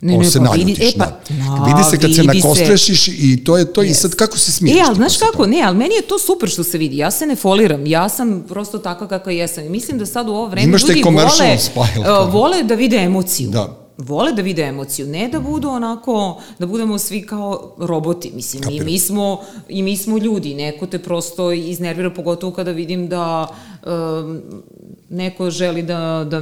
Ne, ne, se pa vidi- e, pa, da. vidi se kad se vidi se. nakostrešiš i to je to, i sad kako se smiješ? E, ali znaš kako, ne, ali meni je to super što se vidi. Ja se ne foliram, ja sam prosto takva kakva jesam. I mislim da sad u ovo vreme Imaš ljudi vole, uh, kao. vole da vide emociju. Da. Vole da vide emociju, ne da budu onako, da budemo svi kao roboti, mislim, i mi, smo, i mi smo ljudi, neko te prosto iznervira, pogotovo kada vidim da um, neko želi da, da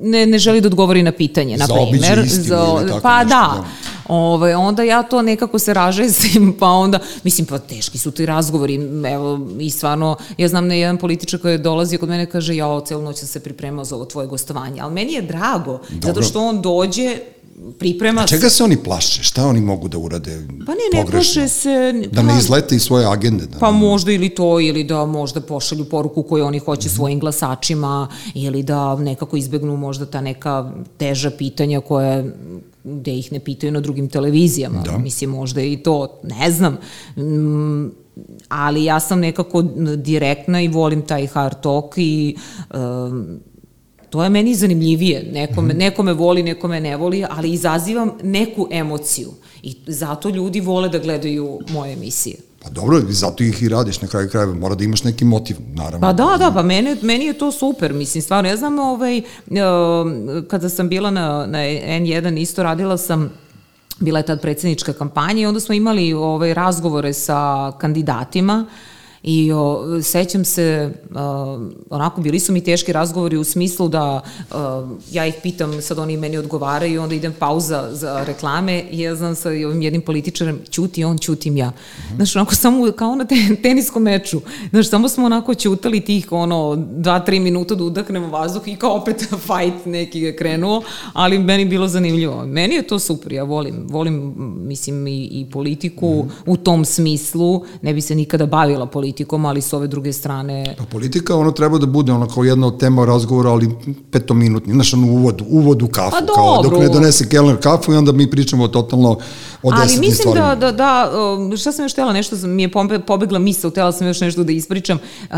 ne, ne želi da odgovori na pitanje, na primer. tako pa nešto, da, da. Ove, onda ja to nekako se ražesim, pa onda, mislim, pa teški su ti razgovori, evo, i stvarno, ja znam na jedan političar koji je dolazio kod mene, kaže, ja celu noć sam se pripremao za ovo tvoje gostovanje, ali meni je drago, zato što on dođe, priprema se, Čega se oni plaše? Šta oni mogu da urade pa ne, ne pogrešno? plaše se, Da ne izlete iz svoje agende. Da, Pa možda ili to, ili da možda pošalju poruku koju oni hoće Mhm. svojim glasačima, ili da nekako izbegnu možda ta neka teža pitanja koje gde ih ne pitaju na drugim televizijama. Da. Mislim, možda i to, ne znam. Mm, ali ja sam nekako direktna i volim taj hard talk i um, to je meni zanimljivije. Nekome, nekome voli, nekome ne voli, ali izazivam neku emociju. I zato ljudi vole da gledaju moje emisije. Pa dobro, zato ih i radiš na kraju krajeva. Mora da imaš neki motiv, naravno. Pa da, da, pa mene, meni je to super, mislim, stvarno, ja znam, ovaj, um, kada sam bila na, na N1, isto radila sam bila je tad predsjednička kampanja i onda smo imali ovaj, razgovore sa kandidatima I o, sećam se, uh, onako bili su mi teški razgovori u smislu da uh, ja ih pitam, sad oni meni odgovaraju, onda idem pauza za reklame i ja znam sa ovim jednim političarem, ćuti on, ćutim ja. Znaš, onako samo kao na te, teniskom meču. Znaš, samo smo onako ćutali tih ono, dva, tri minuta da udahnemo vazduh i kao opet fight neki je krenuo, ali meni bilo zanimljivo. Meni je to super, ja volim, volim mislim i, i politiku u tom smislu, ne bi se nikada bavila politikom, ali s ove druge strane Pa politika, ono treba da bude ono kao jedna od tema razgovora, ali petominutni, znaš, ono uvod, uvod u kafu, Pa kao dok ne donese kelner kafu i onda mi pričamo totalno o Ali mislim stvarima. da, da, da, um, šta sam još htela, nešto mi je pobegla misla, htela sam još nešto da ispričam, uh,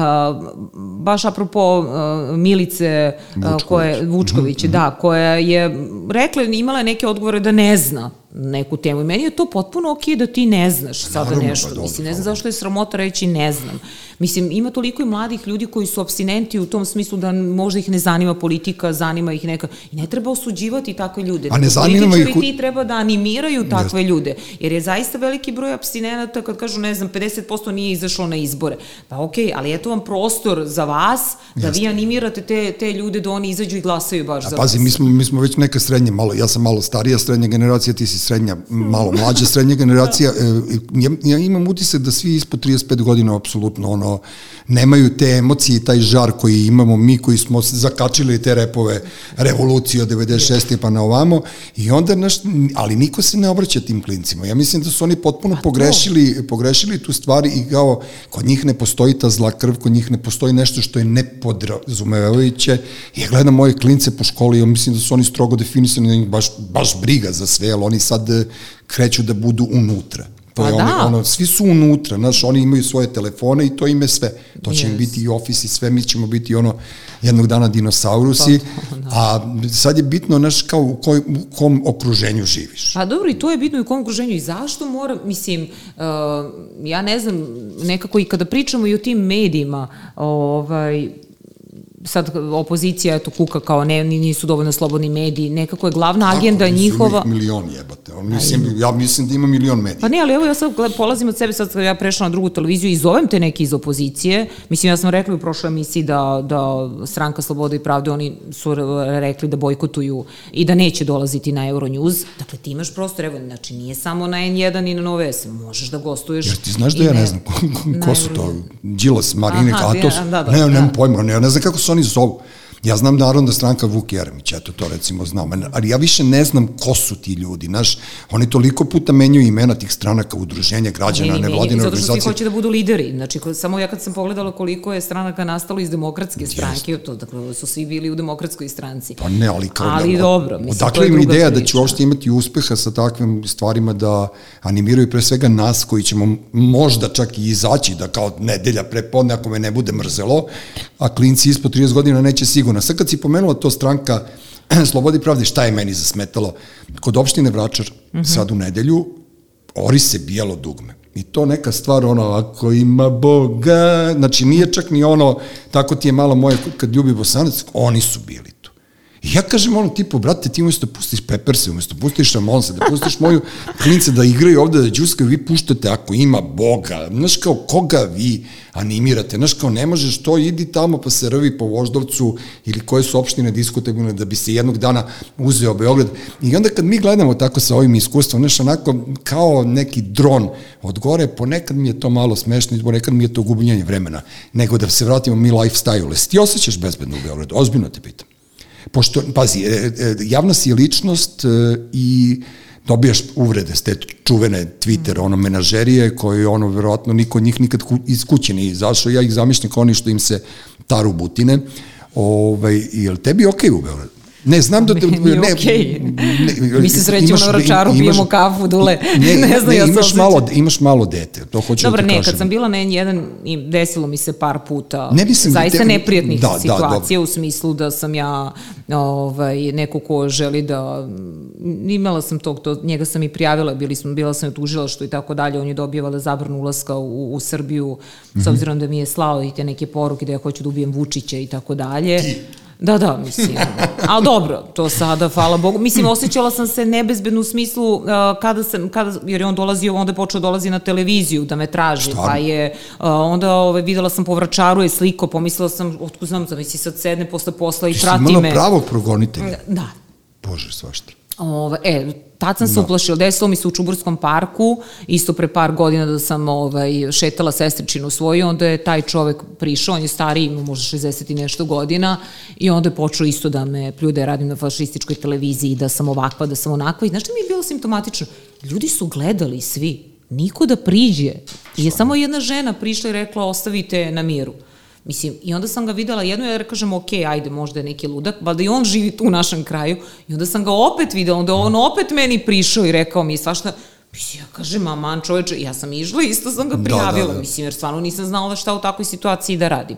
baš apropo uh, Milice uh, koje, Vučković, Mhm, da, koja je rekla, imala je neke odgovore da ne zna neku temu. I meni je to potpuno okej da ti ne znaš sada Naravno, nešto, pa dobro, mislim, ne znam zašto je sramota reći ne znam. Mislim, ima toliko i mladih ljudi koji su abstinenti u tom smislu da možda ih ne zanima politika, zanima ih neka... I ne treba osuđivati takve ljude. A ne zanima ih ti treba da animiraju takve ljude, jer je zaista veliki broj abstinenata kad kažu, ne znam, 50% nije izašlo na izbore. Pa okej, ali eto vam prostor za vas, da vi animirate te, te ljude da oni izađu i glasaju baš za Pazi, vas. mi smo, mi smo već neka srednja, malo, ja sam malo starija srednja generacija, ti si srednja, malo mlađa srednja generacija. E, ja, ja imam utisak da svi ispod 35 godina apsolutno ono, nemaju te emocije i taj žar koji imamo mi koji smo zakačili te repove revolucije od 96. pa na ovamo i onda, naš, ali niko se ne obraća tim klincima. Ja mislim da su oni potpuno pogrešili, pogrešili tu stvari i kao kod njih ne postoji ta zla krv, kod njih ne postoji nešto što je nepodrazumevajuće. Ja gledam moje klince po školi, ja mislim da su oni strogo definisani, da njih baš, baš briga za sve, ali oni sad eh, kreću da budu unutra. To Pa je ono, da. ono, svi su unutra, znaš, oni imaju svoje telefone i to ime sve. To će im Yes. biti i ofis i sve, mi ćemo biti ono jednog dana dinosaurusi, Pa a sad je bitno, znaš, kao u, koj, u kom okruženju živiš. Pa dobro, i to je bitno i u kom okruženju i zašto mora, mislim, uh, ja ne znam, nekako i kada pričamo i o tim medijima, ovaj, sad opozicija eto kuka kao ne ni- nisu dovoljno slobodni mediji, nekako je glavna Tako, agenda mislim, njihova ih milion jebate. On, mislim, ja mislim da ima milion medija. Pa ne, ali evo ja sad polazim od sebe, sad kad ja prešla na drugu televiziju i zovem te neki iz opozicije. Mislim, ja sam rekla u prošloj emisiji da, da stranka Slobode i Pravde, oni su re- rekli da bojkotuju i da neće dolaziti na Euronews. Dakle, ti imaš prostor, evo, znači nije samo na N1 i na Nove S, možeš da gostuješ. Jer ti znaš da ja ne ne- znam ko, ko, su to. Đilas, Marinika, Aha, a to su, ja, da, da, ne, da. nemam pojma, ne, ja ne znam kako se oni zovu. Ja znam Narodna stranka Vuk Jeremić, eto to recimo znam, ali ja više ne znam ko su ti ljudi, znaš, oni toliko puta menjaju imena tih stranaka, udruženja, građana, nevladine Zato što svi organizacije. hoće da budu lideri. Znači, samo ja kad sam pogledala koliko je stranaka nastalo iz demokratske stranke, to dakle, su svi bili u demokratskoj stranci. Pa ne, ali kao... Ali ne, dobro, mislim, to Odakle je im druga ideja da će uopšte imati uspeha sa takvim stvarima da animiraju pre svega nas koji ćemo možda čak i izaći da kao nedelja prepodne ako me ne bude mrzelo, a klinci ispod 30 godina neće sigurno. Sad kad si pomenula to stranka Slobodi pravde, šta je meni zasmetalo? Kod opštine Vračar, Mhm. sad u nedelju, ori se bijelo dugme. I to neka stvar, ono, ako ima Boga, znači nije čak ni ono, tako ti je malo moje, kad ljubi bosanac, oni su bili. I ja kažem ono tipu, brate, ti umjesto da pustiš Pepperse, umjesto da pustiš Ramonse, da pustiš moju klince da igraju ovde, da džuskaju, vi puštate ako ima Boga. Znaš kao, koga vi animirate? Znaš kao, ne možeš to, idi tamo pa se rvi po Voždovcu ili koje su opštine diskutabilne da bi se jednog dana uzeo Beograd. I onda kad mi gledamo tako sa ovim iskustvom, znaš, onako kao neki dron od gore, ponekad mi je to malo smešno, ponekad mi je to gubljenje vremena, nego da se vratimo mi lifestyle. Ti osjećaš bezbedno u Beogradu? Ozbiljno te pitam. Pošto, pazi, e, e, javna si je ličnost e, i dobijaš uvrede s te čuvene Twitter, ono, menažerije koje, ono, verovatno, niko njih nikad iz kuće nije izašao, ja ih zamišljam kao oni što im se taru butine. Ovaj, je li tebi okej u Beogradu? Ne, znam da... te- Meni je okej. ne, Mi se srećemo na Vračaru, pijemo kafu, Dule. Ne, Ne znam, ne, ja imaš malo, imaš malo dete, to hoću Dobro, da ti ne, kažem. kad sam bila na N1, i desilo mi se par puta Ne mislim da zaista te- neprijatnih da, da, situacija u smislu da sam ja ovaj, neko ko želi da imala sam tog, to, njega sam i prijavila, bili smo, bila sam u tužilaštvu i tako dalje, on je dobio valjda zabranu ulaska u, u Srbiju, Mhm. s obzirom da mi je slao i te neke poruke da ja hoću da ubijem Vučića i tako dalje. Da, da, mislim. Ali dobro, to sada, hvala Bogu. Mislim, osjećala sam se nebezbedno u smislu uh, kada sam, kada, jer je on dolazio, onda je počeo dolazi na televiziju da me traži, Stvarno? pa je, uh, onda ovaj, videla sam po vračaru je sliko, pomislila sam, otkud znam, da mi si sad sedne posle posla i Ti si prati imala me. pravog progonitelja. Da, Bože, svašta. Ove, e, tad sam se Da. uplašila, desilo mi se u Čuburskom parku, isto pre par godina da sam ovaj, šetala sestričinu svoju, onda je taj čovek prišao, on je stariji, ima možda 60 i nešto godina, i onda je počeo isto da me pljuje ja radim na fašističkoj televiziji, da sam ovakva, da sam onakva, i znaš šta mi je bilo simptomatično? Ljudi su gledali svi, niko da priđe, je samo jedna žena prišla i rekla ostavite na miru. Mislim, i onda sam ga videla jedno, ja kažem, ok, ajde, možda je neki ludak, valjda i on živi tu u našem kraju, i onda sam ga opet videla, onda on opet meni prišao i rekao mi svašta, Mislim, ja kažem, aman čoveče, ja sam išla, isto sam ga Da, prijavila, da, da. mislim, jer stvarno nisam znala šta u takvoj situaciji da radim.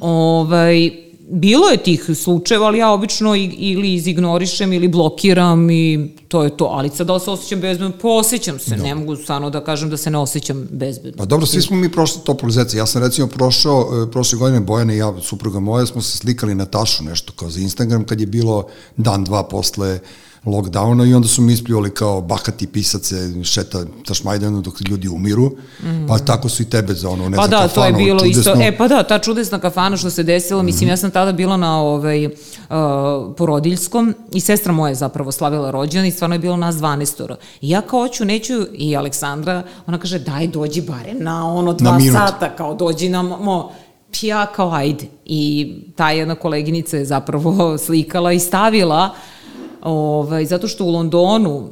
Ovaj, bilo je tih slučajeva, ali ja obično i- ili izignorišem ili blokiram i to je to. Ali sad da li se osjećam bezbedno? Pa osjećam se, ne mogu stvarno da kažem da se ne osjećam bezbedno. Pa dobro, svi smo mi prošli to zeca. Ja sam recimo prošao, e, prošle godine Bojana i ja, supruga moja, smo se slikali na tašu nešto kao za Instagram kad je bilo dan, dva posle lockdowna i onda su mi ispljuvali kao bahati pisac se šeta tašmajdanu dok ljudi umiru, pa tako su i tebe za ono, ne Pa znam, da, to je kafanu, bilo isto. čudesno. E pa da, ta čudesna kafana što se desilo, mislim ja sam tada bila na ovaj uh, porodiljskom i sestra moja je zapravo slavila rođendan i stvarno je bilo nas 12 I ja kao hoću, neću i Aleksandra, ona kaže daj dođi barem na ono dva minut. sata, kao dođi na mo ja kao ajde. I ta jedna koleginica je zapravo slikala i stavila ovaj, zato što u Londonu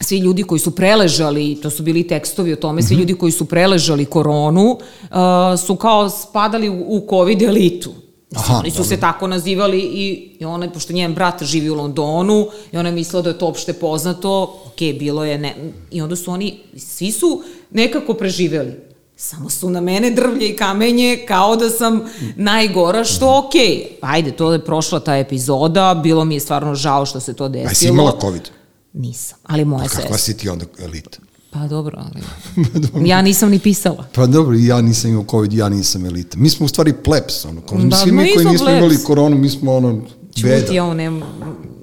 svi ljudi koji su preležali, to su bili tekstovi o tome, svi ljudi koji su preležali koronu, uh, su kao spadali u, u COVID elitu. Aha, Oni su se tako nazivali i, i ona, pošto njen brat živi u Londonu i ona je mislila da je to opšte poznato, ok, bilo je, ne, i onda su oni, svi su nekako preživeli. Samo su na mene drvlje i kamenje kao da sam najgora, što ok. Ajde, to je prošla ta epizoda, bilo mi je stvarno žao što se to desilo. A si imala COVID? Nisam, ali moja A sestra. kakva si ti onda elita? Pa dobro, ali ja nisam ni pisala. Pa dobro, ja nisam imao COVID, ja nisam elita. Mi smo u stvari plebs, ono, kao, Da, svi mi koji nismo plebs. imali koronu, mi smo ono, beda. Čuti, ja ovo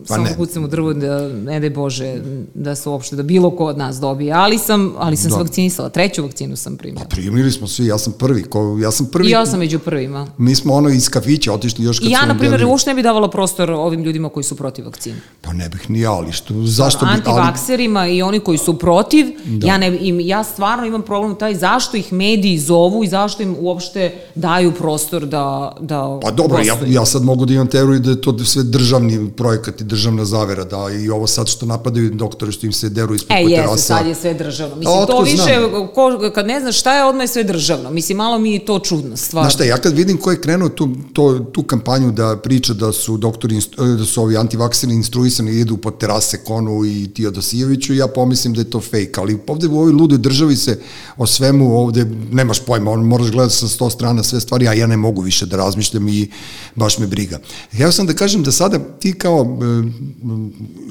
Pa samo kucam u drvo da ne daj Bože da se uopšte, da bilo ko od nas dobije, ali sam, ali sam se Da. vakcinisala, treću vakcinu sam primila. Primili smo svi, ja sam prvi, ko, ja sam prvi. I ja sam među prvima. Mi smo ono iz kafića otišli još kad I ja, na primjer, uopšte ne bi davala prostor ovim ljudima koji su protiv vakcine. Pa ne bih ni ja, ali što, zašto bi... Ali, Antivakserima i oni koji su protiv, da. ja, ne, im, ja stvarno imam problem taj zašto ih mediji zovu i zašto im uopšte daju prostor da, da pa dobro, ja, ja sad mogu da imam teoriju da je to sve državni projekat i državna zavera, da i ovo sad što napadaju doktore što im se deru ispod E, terasa. jeste, sad je sve državno. Mislim, A to više, znam? ko, kad ne znaš šta je, odmah je sve državno. Mislim, malo mi je to čudno, stvarno. Znaš šta, ja kad vidim ko je krenuo tu, to, tu kampanju da priča da su doktori, da su ovi antivakseri instruisani i idu po terase Konu i Tiodosijeviću, ja pomislim da je to fake, ali ovde u ovoj ludoj državi se o svemu ovde nemaš pojma, on moraš gledati sa sto strana sve stvari, a ja ne mogu više da razmišljam i baš me briga. Ja sam da kažem da sada ti kao e,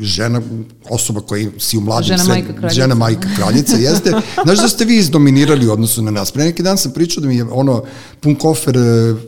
žena, osoba koja si u mladim Žena, majka, kraljica. žena majka kraljica, jeste. Znaš da ste vi izdominirali u odnosu na nas. Pre neki dan sam pričao da mi je ono pun kofer e,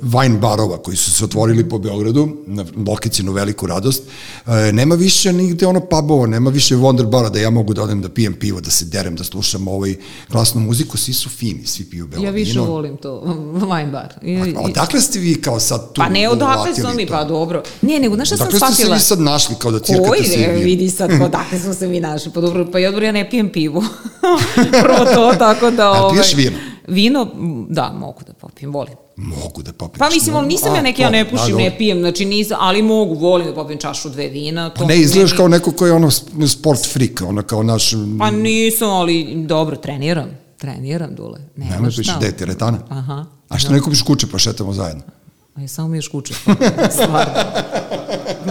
wine barova koji su se otvorili po Beogradu, na Lokicinu veliku radost. E, nema više nigde ono pubova, nema više Wonder bara da ja mogu da odem da pijem pivo, da se derem, da slušam ovaj glasnu muziku. Svi su fini, svi piju belo Ja više vino. volim to, wine bar. I, A odakle ste vi kao sad tu pa ne, odakle smo mi, pa dobro. Ne, nego, znaš šta sam Dakle ste se shvatila? vi sad našli kao da cirkate Koji ne, vi? vidi sad, odakle smo se mi našli. Pa dobro, pa ja, dobro, ja ne pijem pivo. Prvo to, tako da... A ovaj, piješ vino? Vino, m, da, mogu da popijem, volim. Mogu da popijem. Pa mislim, ali nisam A, ja neki, ja ne to, pušim, da, ne pijem, znači nisam, ali mogu, volim da popijem čašu dve vina. To Pa ne, izgledaš kao neko ko je ono sport freak, ono kao naš... Pa nisam, ali dobro, treniram. Treniram, Dule. Nema Nemoj šta. piši, gde je teretana? Aha. A što ne kupiš kuće pa šetamo zajedno? A ja samo mi još kuće. Stvarno.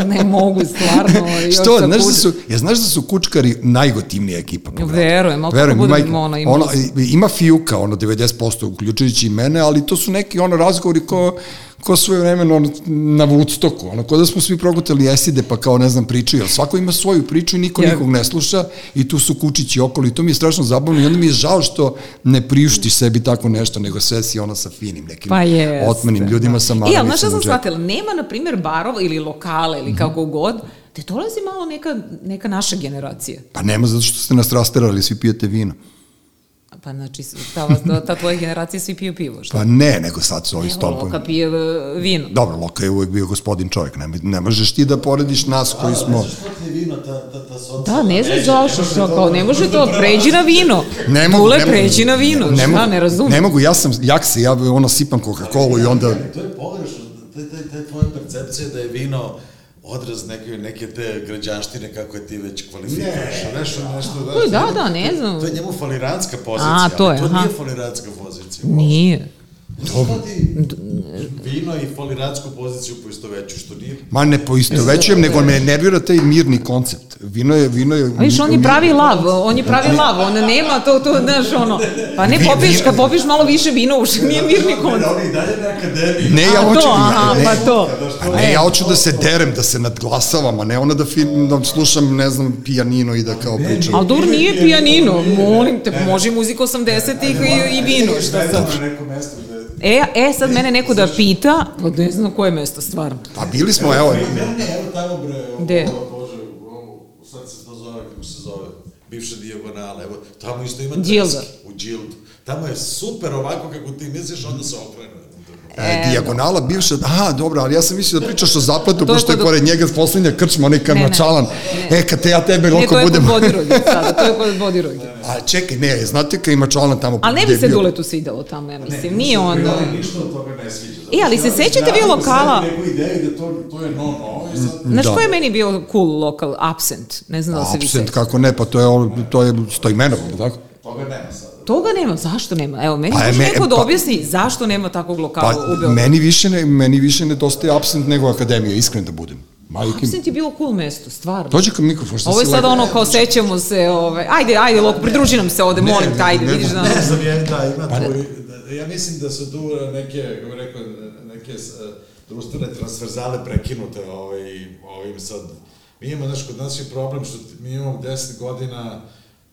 ne mogu, stvarno. Još Što, znaš da su, ja znaš da su kučkari najgotivnija ekipa po gradu. Verujem, ali kako budem, ono, imala ono, ima fijuka, ono, 90%, uključujući i mene, ali to su neki, ono, razgovori ko, ko svoje vremeno na Woodstocku, ono, ko da smo svi progutali eside, pa kao, ne znam, pričaju, jer svako ima svoju priču i niko Ja. nikog ne sluša i tu su kučići okolo i to mi je strašno zabavno i onda mi je žao što ne priuštiš sebi tako nešto, nego sve si ono sa finim, nekim Pa jeste. otmenim ljudima sa E, ali znaš šta sam shvatila? Nema, na primjer, barova ili lokale ili kako god, te dolazi malo neka, neka naša generacija. Pa nema zato što ste nas rasterali, svi pijete vino. Pa znači, ta, vas, ta, tvoja generacija svi piju pivo, šta? Pa ne, nego sad su ovi Evo, stolpovi. Loka pije e, vino. Dobro, Loka je uvek bio gospodin čovjek, ne, ne možeš ti da porediš nas koji smo... Je vino, ta, ta, ta. Da, ne znam zašto, što, kao, ne može to, pređi na vino. Ne mogu, Dule, ne mogu. pređi na vino, ne šta, ne razumem. Ne mogu, ja sam jak se, ja ono sipam Coca-Cola i onda... To je pogrešno, te, te tvoje percepcije da je vino odraz neke, neke te građanštine kako je ti već kvalifikuješ. Ne, nešto, nešto, To je, da, da, ne znam. To je njemu faliranska pozicija, A, to je, ali to aha. nije faliranska pozicija. Nije. Dobro. ti vino i faliransku poziciju poisto veću, što nije Ma ne poistovećujem, nego me nervira taj mirni koncept. Vino je, vino je... A viš, on je pravi lav, on je pravi lav, on nema to, to, znaš, ono, pa ne popiješ, vi- kad popiješ malo više vina, uopšte nije mirni koncept. Oni dalje na akademiji. Ne, ja hoću... aha, ne, pa to. A ne, ja hoću da se derem, da se nadglasavam, a ne ono da, film, da slušam, ne znam, pijanino i da kao pričam. Ali dobro, nije pijanino, molim te, može muzika 80-ih i, i vino, šta sad. Na neko mesto gde... E, e, sad mene neko da pita, pa ne znam koje mesto stvarno. Pa bili smo, evo, ne, evo tamo bre, ovo, Gde? Bože, ovo, sad se to zove, kako se zove, bivša dijagonala, evo, tamo isto ima treski, u Đildu. Tamo je super ovako kako ti misliš, onda se okrene. E, dijagonala bivša, aha, dobro, ali ja sam mislio da pričaš o zaplatu, pošto je pored njega poslednja krčma, onaj Ne, karmačalan. ne. E, kad te ja tebe Ne, loko to je budem... kod Bodiroge sada, to je kod Bodiroge. A čekaj, ne, znate kad ima čalan tamo... Ali ne bi se Duletu svidelo tamo, ja mislim, nije on... Ništa od toga ne sviđa. E, ali se sećate vi lokala? Neku ideju da to, to je no, no, i sad... Znaš Da. ko je meni bio cool lokal? Absent. Ne znam da se vi Absent, sećate. kako ne, pa to je, to je Stojmenov, tako? Toga nema sada. Toga nema, zašto nema? Evo, meni Pa, može me- neko da pa- objasni zašto nema takvog lokala Pa, u Beogradu. meni više, ne, meni više nedostaje absent nego akademija, iskren da budem. Majke. Absent je bilo cool mesto, stvarno. Dođi ka mikrofon, što Ovo je sad ono kao sećamo se, ovaj, ajde, ajde, Loko, pridruži nam se ovde, molim te, ajde, ne, vidiš da... Ne znam, ja, da, ima tu, da, ja mislim da su tu neke, kako rekao, neke društvene transverzale prekinute ovaj, ovim sad. Mi imamo, znaš, kod nas je problem što mi imamo 10 godina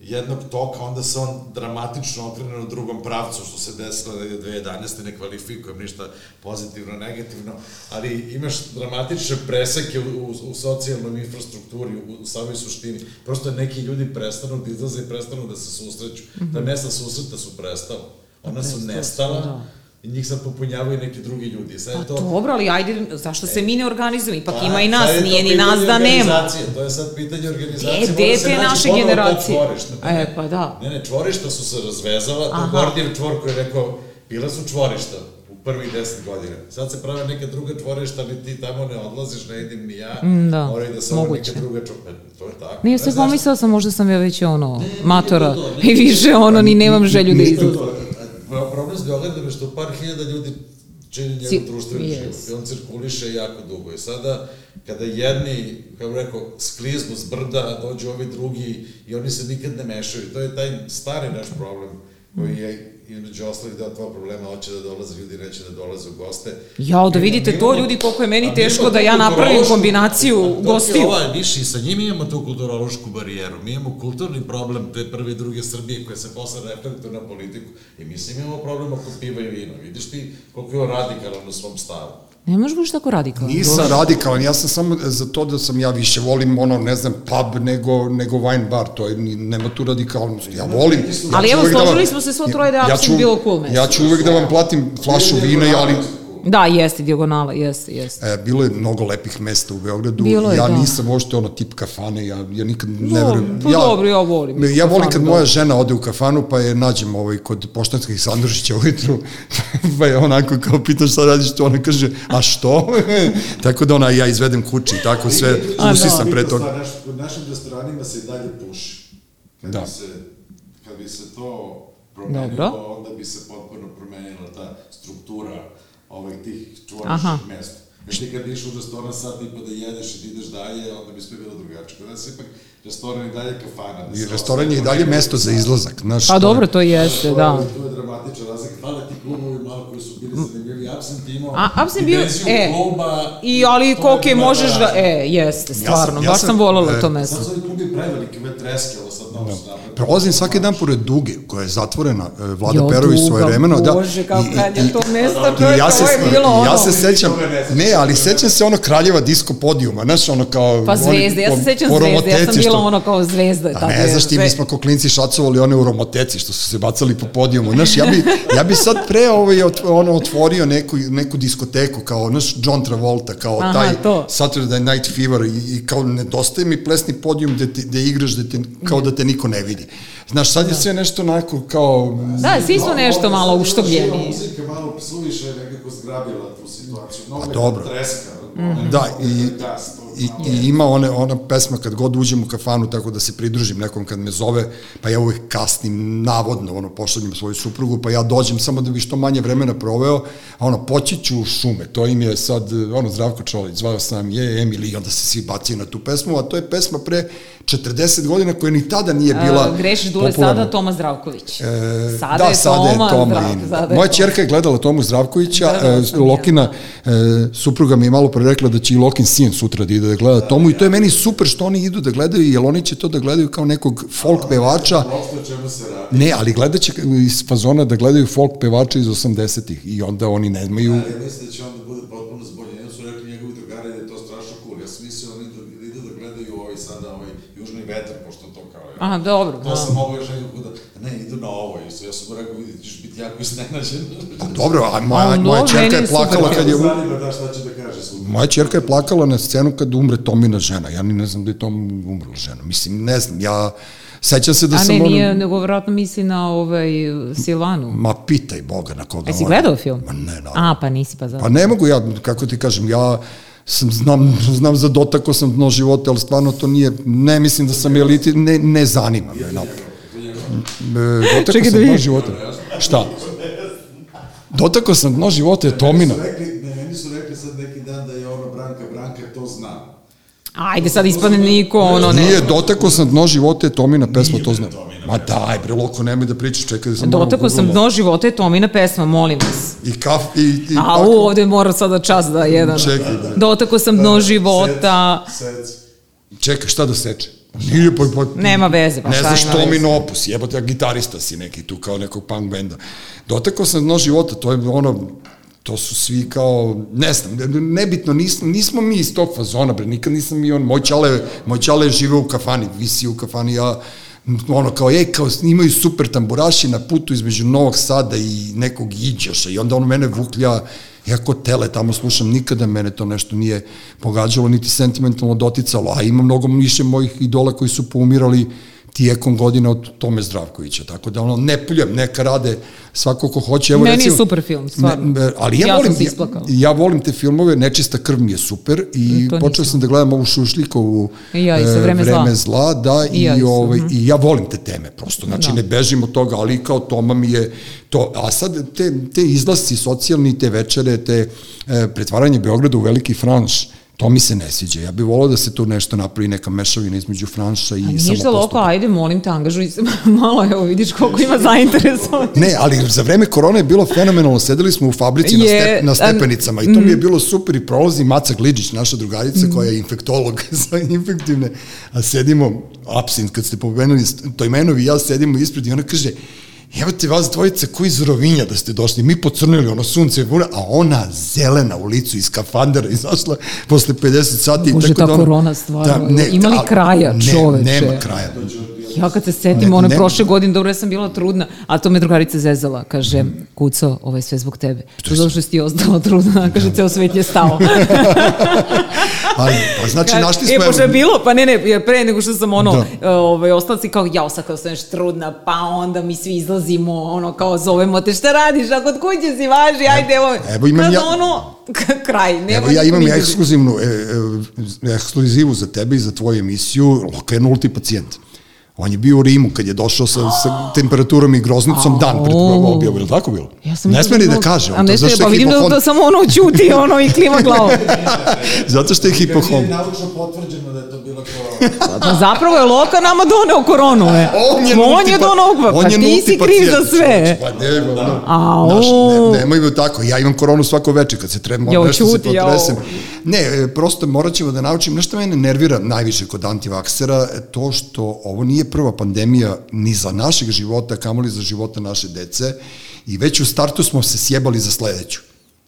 jednog toka, onda se on dramatično okrene u drugom pravcu, što se desilo da je 2011. ne kvalifikujem ništa pozitivno, negativno, ali imaš dramatične preseke u, u, u socijalnoj infrastrukturi, u, u samoj suštini. Prosto neki ljudi prestanu da izlaze i prestanu da se susreću. Mm -hmm. Ta mesta susreta su prestala. Ona su nestala da. I njih sad popunjavaju neki drugi ljudi. Sad Pa je to, dobro, ali ajde, zašto se mi ne organizujemo? Ipak Pa, ima i nas, je nije ni nas da nema. To je sad pitanje organizacije. E, mora gde se te naći naše generacije? čvorište. Ne, E, pa da. Ne, ne, čvorišta su se razvezala, to je Gordijev čvor koji je rekao, bila su čvorišta u prvih deset godina. Sad se prave neka druga čvorišta, ali ti tamo ne odlaziš, ne idem ni ja, Mm, da, moraju da se moguće. neka druga čvorišta. To je tako. Nije Ne se pomislila sam, možda sam ja već ono, Ne, matora to to, nije i više ono, ni nemam želju da Nije to izlazim. to. Pro- Problem s Beogradom je što par hiljada ljudi čini njegov Ci- društveni yes. život i on cirkuliše jako dugo. I sada, kada jedni, kako bih rekao, skliznu s brda, dođu ovi drugi i oni se nikad ne mešaju. To je taj stari naš problem koji je između ostalih deo tvoj problema, hoće da dolaze ljudi, neće da dolaze u goste. Jao, da vidite mi to, ljudi, koliko je meni teško da ja napravim kombinaciju je gostiju. Ova, viš, i sa njima imamo tu kulturološku barijeru. Mi imamo kulturni problem te prve i druge Srbije koje se posle reflektuje na politiku. I mi sad imamo problem oko piva i vina. Vidiš ti koliko je on radikalan u svom stavu. Ne možeš biti tako radikalan. Nisam radikalan, ja sam samo za to da sam ja više volim ono, ne znam, pub nego, nego wine bar, to je, nema tu radikalnosti. Ja volim... Ja Ali ću evo, uvek da vam- složili smo se svo troje da je ja ću- bilo cool mesto. Ja ću uvek da vam platim flašu vina, ali Da, jeste, dijagonala, jeste, jeste. E, bilo je mnogo lepih mesta u Beogradu. Bilo je, ja da. nisam uopšte ono tip kafane, ja, ja nikad ne No, verujem. pa dobro, ja volim Ja volim kad da. moja žena ode u kafanu, pa je nađem ovaj, kod poštanskih Sandrušića ujutru, pa je onako kao pitaš šta radiš tu, ona kaže, a što? tako da ona, ja izvedem kući, tako sve, A, da. usisam pre toga. Naš, u našim restoranima se i dalje puši. Kad, Da. bi se, kad bi se to promenilo, Dobro. onda bi se potpuno promenila ta struktura ovih tih čvorišnih mesta. Jer ti kad ideš u restoran sad i pa da jedeš i da ideš dalje, onda bi sve bilo drugačije. Kod nas je ipak restoran i dalje kafana. Da I restoran je i dalje mesto za izlazak. Znaš, Pa to- dobro, to jeste, To je- da. To je dramatična razlika. Hvala ti klubovi malo koji su bili zanimljivi. Absent imao A, Absent bio, e, kluba. I, ali to koliko je bila možeš da, e, jeste, stvarno, ja baš sam- sam voljela e, to mesto. Sad su ovi klubi preveliki, ove treske, ovo sad novo su napravili. Prolazim svaki dan pored Duge, koja je zatvorena, e, Vlada Jo, Perović svoje vremeno. Da, Bože, kako I- kad i- je to mesto, I čovječe, ja se, je bilo ono. ja se sećam, ne ali sećam se ono kraljeva disko podijuma, znaš, ono kao... Pa zvezde, ja se sećam zvezde, ja sam Romoteci bila ono kao zvezda. Pa tad ne znaš ti, mi smo ko klinci šacovali one u Romoteci, što su se bacali po podijumu. Znaš, ja bi, ja bi sad pre ovaj, ono, otvorio neku, neku diskoteku, kao, znaš, John Travolta, kao Aha, taj to. Saturday Night Fever i, i kao nedostaje mi plesni podijum gde, ti, gde igraš, gde te, kao da te niko ne vidi. Znaš, sad je sve nešto onako kao... Da, svi su nešto malo uštogljeni. Muzika malo suviše je nekako zgrabila tu situaciju. Mnogo je dobro. treska. Da, i, to i, i ima one, ona pesma kad god uđem u kafanu tako da se pridružim nekom kad me zove, pa ja uvek kasnim, navodno, ono, pošaljem svoju suprugu, pa ja dođem samo da bi što manje vremena proveo, a ono, poći ću u šume, to im je sad, ono, Zdravko Čolić, zvao sam je Emili i onda se svi bacaju na tu pesmu, a to je pesma pre 40 godina koja ni tada nije bila Uh, grešiš Dule popularna. sada Toma Zdravković. E, sada da, je sada Toma, je Toma Zdravko, in. sada je Moja čerka je gledala Tomu Zdravkovića, Da, da, e, sam Lokina, e, supruga mi je malo pre rekla da će i Lokin sin sutra da ide da gleda Tomu i to je meni super što oni idu da gledaju, jer oni će to da gledaju kao nekog folk pevača, ne, ali gledat će iz fazona da gledaju folk pevača iz 80-ih i onda oni nemaju... Ali ja mislim da će onda bude potpuno zboljen. Jedno su rekli njegovi drugari da je to strašno cool. Ja sam mislio da oni da idu da gledaju ovaj sada ovaj južni vetar, pošto to kao je. Aha, dobro. To da. sam mogao još nekako da, ne, idu na ovo. I ja sam mu rekao, vidi, ti ćeš biti jako iznenađen. Dobro, a moja, A, moja čerka je plakala kad je... Zanima da šta će da kaže. Moja čerka je plakala na scenu kad umre Tomina žena. Ja ni ne znam da je Tom umrla žena. Mislim, ne znam, ja... Sećam se da A sam... ne, ono- nije, nego vjerojatno misli na ovaj Silvanu. Ma pitaj Boga na koga. Jesi gledao film? Ma ne, naravno. A, pa nisi pa zato. Pa ne mogu ja, kako ti kažem, ja sam, znam, znam za dotako sam dno života, ali stvarno to nije, ne mislim da sam eliti, ne, ne zanima me. No. dotakao Čekaj da sam dno vidim. života. Šta? Dotakao sam dno života je Tomina. Ne, meni su rekli sad neki dan da je ono Branka, Branka to zna. Ajde, sad ispadne niko, ono, ne. Nije, dotakao sam dno života je Tomina pesma, to znam. Ma daj, bre, loko, nemoj da pričaš, čekaj da sam Dotakao sam dno života je Tomina pesma, molim vas. I kaf, i... i A u, ovde mora sada čas da jedan. Čekaj, bre. Dotakao sam dno života. Sec, sec. Čekaj, šta da seče? Nije, pa, pa, Nema veze, pa ne znaš Tomin veze? opus, jebote, a gitarista si neki tu kao nekog punk benda. Dotakao sam dno života, to je ono, to su svi kao, ne znam, ne- nebitno, nismo, nismo mi iz tog fazona, bre, nikad nisam i on, moj čale, moj čale žive u kafani, visi u kafani, ja, ono kao, ej, kao imaju super tamburaši na putu između Novog Sada i nekog Iđoša. I onda on mene vuklja, ja ko tele tamo slušam, nikada mene to nešto nije pogađalo, niti sentimentalno doticalo, a ima mnogo više mojih idola koji su poumirali tijekom godina od Tome Zdravkovića, tako da ono, ne pljujem, neka rade svako ko hoće. Evo, Meni je recimo, super film, stvarno. Ne, ali ja, Ja volim, ja, ja volim te filmove, Nečista krv mi je super i To počeo nisam. sam da gledam ovu Šušlikovu I ja isto, e, Vreme zla. vreme zla, da, I i, ja ovaj, mhm. i ja volim te teme, prosto, znači Da. ne bežim od toga, ali kao Toma mi je to, a sad te, te izlasci socijalni, te večere, te e, pretvaranje Beograda u veliki franš, to mi se ne sviđa. Ja bih volao da se tu nešto napravi, neka mešavina između franša i Ništa loko, ajde, molim te, angažuj se malo, evo vidiš koliko ima zainteresovan. Ne, ali za vreme korone je bilo fenomenalno, sedeli smo u fabrici na, Je, step, na stepenicama i to mi je bilo super i prolazi Maca Gliđić, naša drugarica koja je infektolog za infektivne, a sedimo, absint, kad ste pomenuli to imenovi, ja sedimo ispred i ona kaže, Evo te vas dvojica koji iz Rovinja da ste došli, mi pocrnili, ono sunce, a ona zelena u licu iz skafandera izašla posle 50 sati. Bože, tako ta da ono- korona stvarno, ima li kraja, ne, čoveče? Nema kraja. Ja kad se setim, Ne, one ne- prošle godine, dobro, ja sam bila trudna, a to me drugarica zezala, kaže, kuco, ovo je sve zbog tebe. To zato što si ti ostala trudna, kaže, ceo svet je stao. Ali, pa znači, Kaže, našli E, smo... pošto je bilo, pa ne, ne, pre nego što sam ono, Da. da. ovaj, ostala si kao, jao, sad kao staneš trudna, pa onda mi svi izlazimo, ono, kao zovemo te, šta radiš, a kod kuće si važi, ajde, evo, evo imam kada ja- ono, kraj, nema Evo ja imam ja ekskluzivnu e, e, ekskluzivu za tebe i za tvoju emisiju. Loka je nulti pacijent. On je bio u Rimu kad je došao sa, sa temperaturom i groznicom dan pred Au. objavu. Je li tako bilo? Ja sam ne sme ni da bilo- kaže. A On ne to, zašto pa je vidim da, da samo ono ćuti, ono, i klima glavom. Zato što je Kad hipohon. nije naučno potvrđeno da je to bilo kao... Pa zapravo je Loka nama doneo koronu, e. On je, On je pa- doneo, pa, on pa je ti si kriv za sve. Pa ne, no, Au. Naš, ne, nemojmo tako. Ja imam koronu svako veče kad se treba Jao, nešto se ćuti, jao. potresem. Ne, e, prosto morat ćemo da naučim. Nešto mene nervira najviše kod antivaksera, e, to što ovo nije prva pandemija ni za našeg života, kamoli za života naše dece i već u startu smo se sjebali za sledeću.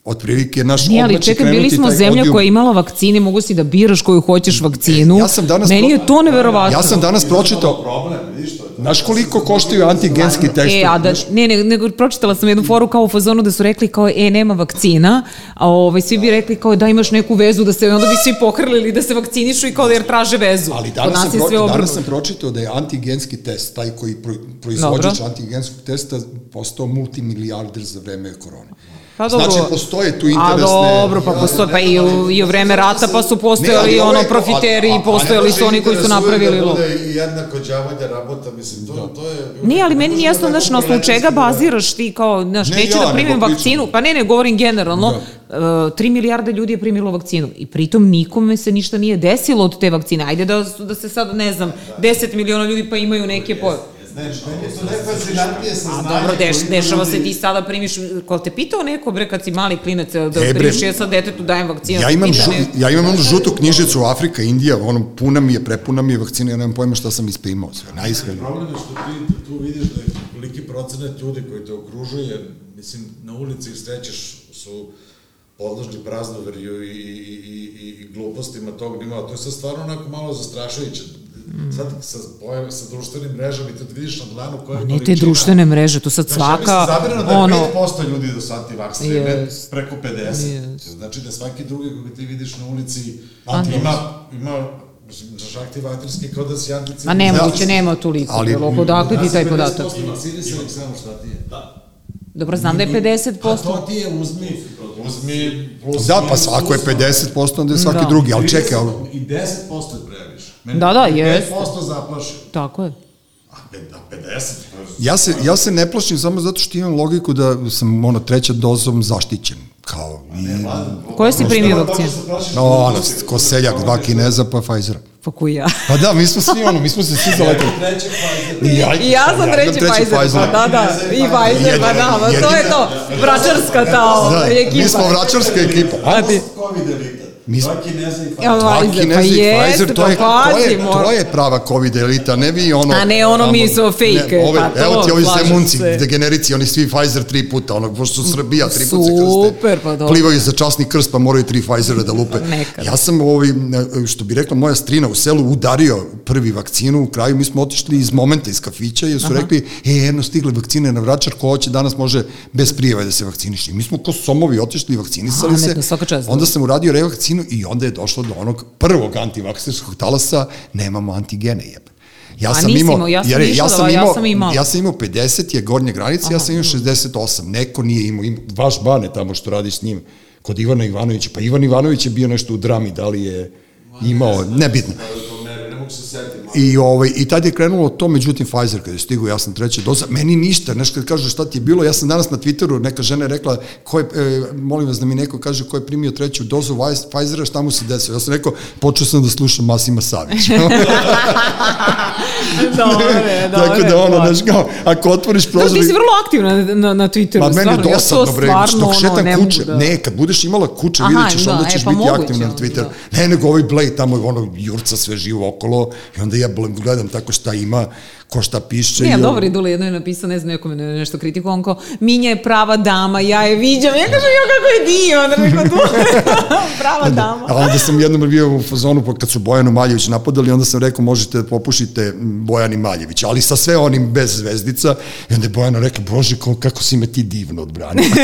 Otprilike naš Nije, ali čekaj, bili smo zemlja odijum. koja je imala vakcine, mogu si da biraš koju hoćeš vakcinu. Ja sam danas Meni je to neverovatno. Ja sam danas pročitao, Problem, vidiš to? znaš koliko koštaju antigenski testovi? E, a da, ne, ne, nego pročitala sam jednu foru kao u fazonu da su rekli kao, e, nema vakcina, a ovaj, svi bi rekli kao da imaš neku vezu, da se, onda bi svi pohrlili da se vakcinišu i kao da jer traže vezu. Ali danas nas sam, pro, danas sam pročitao da je antigenski test, taj koji pro, proizvođač antigenskog testa, postao multimilijarder za vreme korone. Pa dobro. Znači, postoje tu A interesne... dobro, pa postoje, pa i u, i u vreme rata pa su postojali Ne, ono profiteri a- a- i postojali su oni koji su napravili lo. Da bude i jednako đavolja rabota, mislim, to, to je... Nije, ali meni nije jasno, znaš, na osnovu čega baziraš ti kao, znaš, Ne neću ja, da primim vakcinu, pa ne, ne, govorim generalno, da. 3 milijarde ljudi je primilo vakcinu i pritom nikome se ništa nije desilo od te vakcine. Ajde da, da se sad, ne znam, 10 miliona ljudi pa imaju neke po... Ne, meni je to najfascinantnije A saznanje. dobro, deš, dešava se ti sada primiš, ko te pitao neko, bre, kad si mali klinac, da E, bre, primiš, ja sad detetu dajem vakcinu. Ja imam, pita žu, ne- ja imam onu žutu knjižicu Afrika, Indija, ono, puna mi je, prepuna mi je vakcina, ja nemam pojma šta sam isprimao, sve, najiskreno. Problem je što ti tu vidiš da je koliki procenat ljudi koji te okružuje, jer, mislim, na ulici ih srećeš su podložni praznoverju i, i, i, i glupostima tog nivoa. To je sad stvarno onako malo zastrašujuće. Sad sa, pojav, sa društvenim mrežama i tad vidiš na dlanu koja je Ne te društvene mreže, tu sad svaka, Ja mislim, zavirano da je ono, 5% ljudi da su antivakseri, ne Jest. preko 50. Jest. Znači da svaki drugi koga ti vidiš na ulici Antivaks. ima, ima mislim, znaš, antivakterski kao da si anticivilizacija. a nemoguće, nema toliko, Ali- ali, odakle ti taj podatak? Vakcinisani samo šta ti je. Da. Dobro, znam da je A 50%. to ti je uzmi, uzmi plus Da, pa minus ako je uslov. 50%, onda je svaki Da. drugi, ali čekaj, ali... I 10% je previše. Mene Da, da, i jest. 5% zaplaši. Tako je. A pe- da, 50? Ja se, ja se ne plašim samo zato što imam logiku da sam ono treća dozom zaštićen. Kao i... Koje si primio vakcinu? No, ono, ko seljak, dva kineza pa Pfizera. Pa koji ja? Pa da, mi smo svi ono, mi smo se svi zaletili. Pfizer. I ja, I ja sam treći Pfizer, pa da, da, i Pfizer, pa da, pa to je to, vračarska ta ovaj, Da, ekipa. mi smo vračarska ekipa. A ti? Mi smo- Dva Kineza i Pfizer. Dva pa i jeste, Pfizer, to pa je, to je, to je prava COVID elita, ne vi ono... A ne ono mi su fake, ove, pa to, Evo ti ovi zemunci, se. degenerici, oni svi Pfizer tri puta, ono, pošto su Srbija tri puta se krste. Super, pa dobro. Plivaju za časni krst, pa moraju tri Pfizera da lupe. Nekad. Ja sam, ovaj, što bi rekla moja strina u selu, udario prvi vakcinu, u kraju mi smo otišli iz momenta iz kafića, jer su Aha. rekli, e, jedno stigle vakcine na vračar, ko hoće danas može bez prijave da se vakciniše. I mi smo ko somovi otišli i vakcinisali A, se. ne. Onda sam uradio revakcinu i onda je došlo do onog prvog antivakserskog talasa, nemamo antigene jebe. Ja A sam nisi imao, imao, ja sam jer je- išla da- ja sam imala. ja sam imao 50 je gornja granica, ja sam imao 68. Neko nije imao, imao vaš Bane tamo što radiš s njim, kod Ivana Ivanovića. Pa Ivan Ivanović je bio nešto u drami, da li je imao, nebitno. Ne, ne mogu se setiti. I, ovaj, I tad je krenulo to, međutim Pfizer kada je stigao, ja sam treća doza, meni ništa, znaš kad kažu šta ti je bilo, ja sam danas na Twitteru, neka žena je rekla, ko je, e, molim vas da mi neko kaže ko je primio treću dozu Pfiz- Pfizera, šta mu se desilo. Ja sam rekao, počeo sam da slušam Masima Savić. Dobre, dobre. Tako da ono, znaš kao, ako otvoriš Da, prozor... ti si vrlo aktivna na, na, na Twitteru, Ma meni je stvarno, ja dosadno, bre, stvarno, dok ono, šetam ne mogu kuće. da... Ne, kad budeš imala kuće, Aha, vidjet ćeš, da, onda e, ćeš pa biti aktivna na onda, Twitteru. da. Ne, nego ovaj Blade tamo, ono, jurca sve živo okolo i onda ja gledam tako šta ima, ko šta piše. Ne, dobro, Idula jedno je napisao, ne znam, neko me nešto kritikuo, on kao, Minja je prava dama, ja je viđam. Ja kažem, jo, kako je divan, rekao, tu, prava dama. A onda sam jednom bio u fazonu, pa kad su Bojanu Maljević napadali, onda sam rekao, možete da popušite Bojani Maljević, ali sa sve onim bez zvezdica. I onda je Bojana rekla, bože, ko- kako si me ti divno odbranio.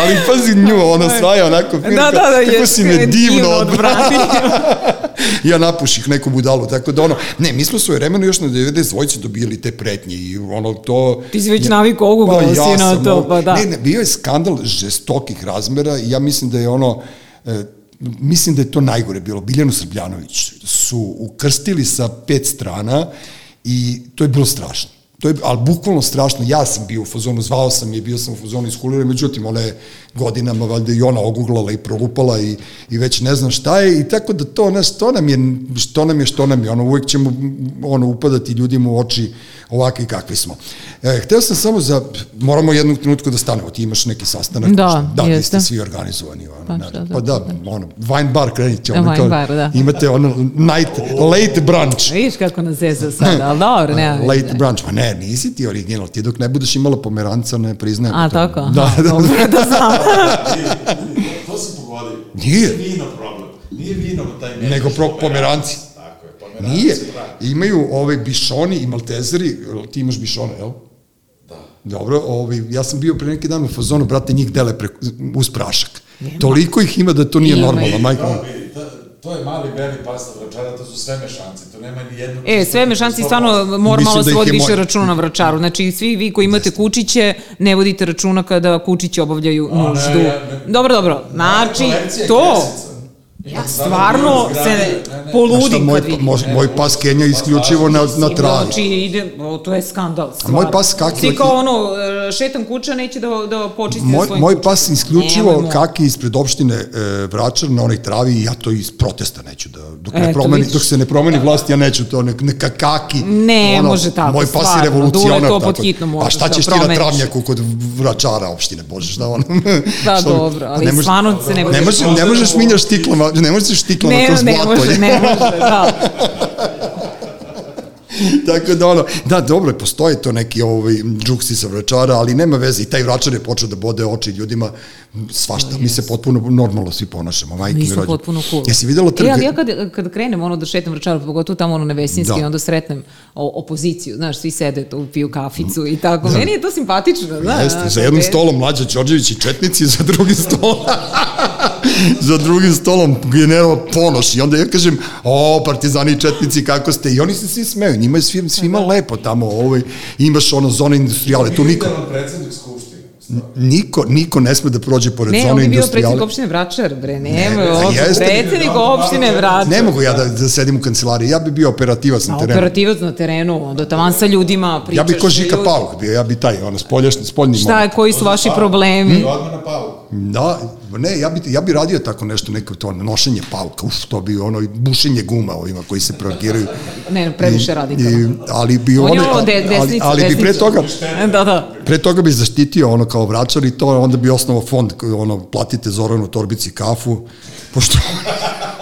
ali pazi nju, ona svaja onako, Da, da, da, kako je, si me divno odbranio. odbranio. ja napuših neku budalu, tako da ono, ne, mi smo svoje vremeno još na 90 dvojci dobili te pretnje i ono to... Ti si već navikao oguglao si na sam to, ovo- pa da. Ne, ne, bio je skandal žestokih razmera i ja mislim da je ono, e, mislim da je to najgore bilo. Biljanu Srbljanović su ukrstili sa pet strana i to je bilo strašno. To je, ali bukvalno strašno, ja sam bio u fazonu, zvao sam je, bio sam u fazonu iz kulire, međutim, ona je godinama, valjda i ona oguglala i prolupala i, i već ne znam šta je, i tako da to, znaš, što nam je, što nam je, što nam je, ono, uvek ćemo, ono, upadati ljudima u oči ovakvi kakvi smo. E, hteo sam samo za, moramo jednog trenutku da stanemo, ti imaš neki sastanak. Da, što- da, jeste. ste svi organizovani. Ono, Pa šta da- pa da, ono, wine bar krenit će. Ono, Wine kao, bar, da. Imate ono, night, late brunch. Vidiš kako nas zeza sada, ali dobro, veze. Late brunch, pa ne, nisi ti original, ti dok ne budeš imala pomeranca ne priznajem. A, to. tako? Da, Aha, da, dobro da znam. To sam pogodio. Nije. Nije vino problem. Nije vino taj meni. Nego pro, pomeranci. Tako je, pomeranci. Nije. da. Imaju ove bišoni i maltezeri, ti imaš bišone, jel? Dobro, ovaj, ja sam bio pre neki dan u fazonu, brate, njih dele pre, uz prašak. Toliko ih ima da to nije Ima. normalno, majko. Da, vidi, to, to je mali beli pasta vračara, to su sve mešanci, to nema ni jednog... E, sve mešanci stvarno mora malo da se ih vodi je više moj- računa na vračaru. Znači, svi vi koji imate kučiće, ne vodite računa kada kučići obavljaju nuždu. Dobro, dobro. Znači, to, kesica. Ja stvarno se ne. Šta, poludim moj, kad vidim. moj, moj pas Kenja isključivo na, na travi. Znači, ide, o, to je skandal. Stvarno. moj pas kaki- Svi kao ono, e, šetam kuća, neće da, da počisti Moj, svojim moj kućama. pas isključivo Nemojmo. kaki ispred opštine e, Vračar na onoj travi i ja to iz protesta neću da dok ne Eto, promeni vidiš. dok se ne promeni vlast ja neću to neka, neka kaki Ne, može tako, moj pas je stvarno, revolucionar Dule, to pod tako. hitno pa možeš šta da ćeš ti na travnjaku kod Vračara opštine bože šta ono Da, dobro, ali stvarno se ne ne možeš- možeš ne možeš minjaš stiklama ne možeš stiklama Ne, kroz ne blato može, je. ne može, da. Tako da ono, da, dobro, postoje to neki ovaj, džuksi sa vračara, ali nema veze i taj vračar je počeo da bode oči ljudima, svašta, mi se potpuno normalno svi ponašamo, majke Mi rođe. potpuno cool. Jesi videla trg? E, ali ja kad, kad krenem ono da šetam vračaru, pogotovo tamo ono na Vesinski, Da. onda sretnem o, opoziciju, znaš, svi sede tu, piju kaficu i tako. Meni je to simpatično, znaš. Jeste, za jednim stolom Mlađa Đorđević i Četnici, za drugim stolom za drugim stolom general Ponoš i onda ja kažem, o, partizani i četnici, kako ste? I oni se svi smeju, njima je svim, svima lepo tamo, ovaj, imaš ono zone industrijale, tu niko... Idealan predsednik Skupštine. Niko, niko ne sme da prođe pored Ne, on zone bi bio industrijale. predsjednik opštine Vračar, bre, nema Ne, jeste. predsjednik opštine Vračar. Ne mogu ja da, da sedim u kancelariji, ja bi bio operativac na A terenu. operativac na terenu, onda taman sa ljudima pričaš. Ja bi ko Žika. Pauk bio, ja bi taj, ono, spoljašnji, spoljni Šta je, koji su vaši problemi? Odmah na palu. Da, ne, ja bi, ja bi radio tako nešto, neko to nošenje pauka, uf, to bi ono, bušenje guma ovima koji se progiraju. Ne, previše radikalno. Ali bi On ono, ovo de, ali, ali bi pre toga, Da, da. pre toga bi zaštitio ono kao vračar i to onda bi osnovao fond, ono, platite Zoranu Torbici kafu, pošto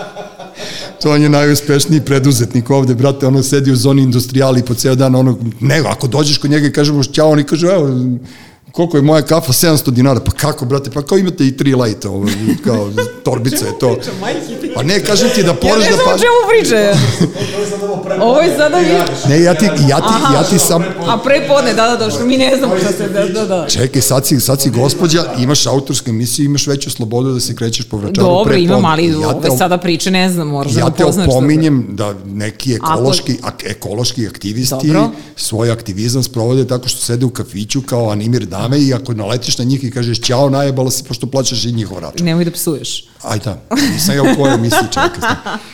to on je najuspešniji preduzetnik ovde, brate, ono sedi u zoni industrijali po ceo dan, ono, ne, ako dođeš kod njega i kažemo ćao, oni kažu, evo, koliko je moja kafa? 700 dinara. Pa kako, brate? Pa kao imate i tri lajta, ovo, kao torbica je to. Pa ne, kažem ti da Ja porez ne da znam o pa... čemu priča. Ovo je sada mi... Ne, ja ti, ja ti, Aha. ja ti sam... A pre podne, da, da, da, što mi ne znamo šta se, da, da, da. Čekaj, sad si, sad si gospođa, imaš autorsku emisiju, imaš veću slobodu da se krećeš po vračaru Dobro, pre imam, ali Ja te ove sada priče ne znam, moraš da ja me te poznaš. opominjem da neki ekološki, ak, ekološki aktivisti Dobro. svoj aktivizam sprovode tako što sede u kafiću kao animir dame i ako naletiš na njih i kažeš ćao, najebala si pošto plaćaš i njihov račun. Nemoj da psuješ. Aj da, nisam ja u kojoj emisiji čekaj.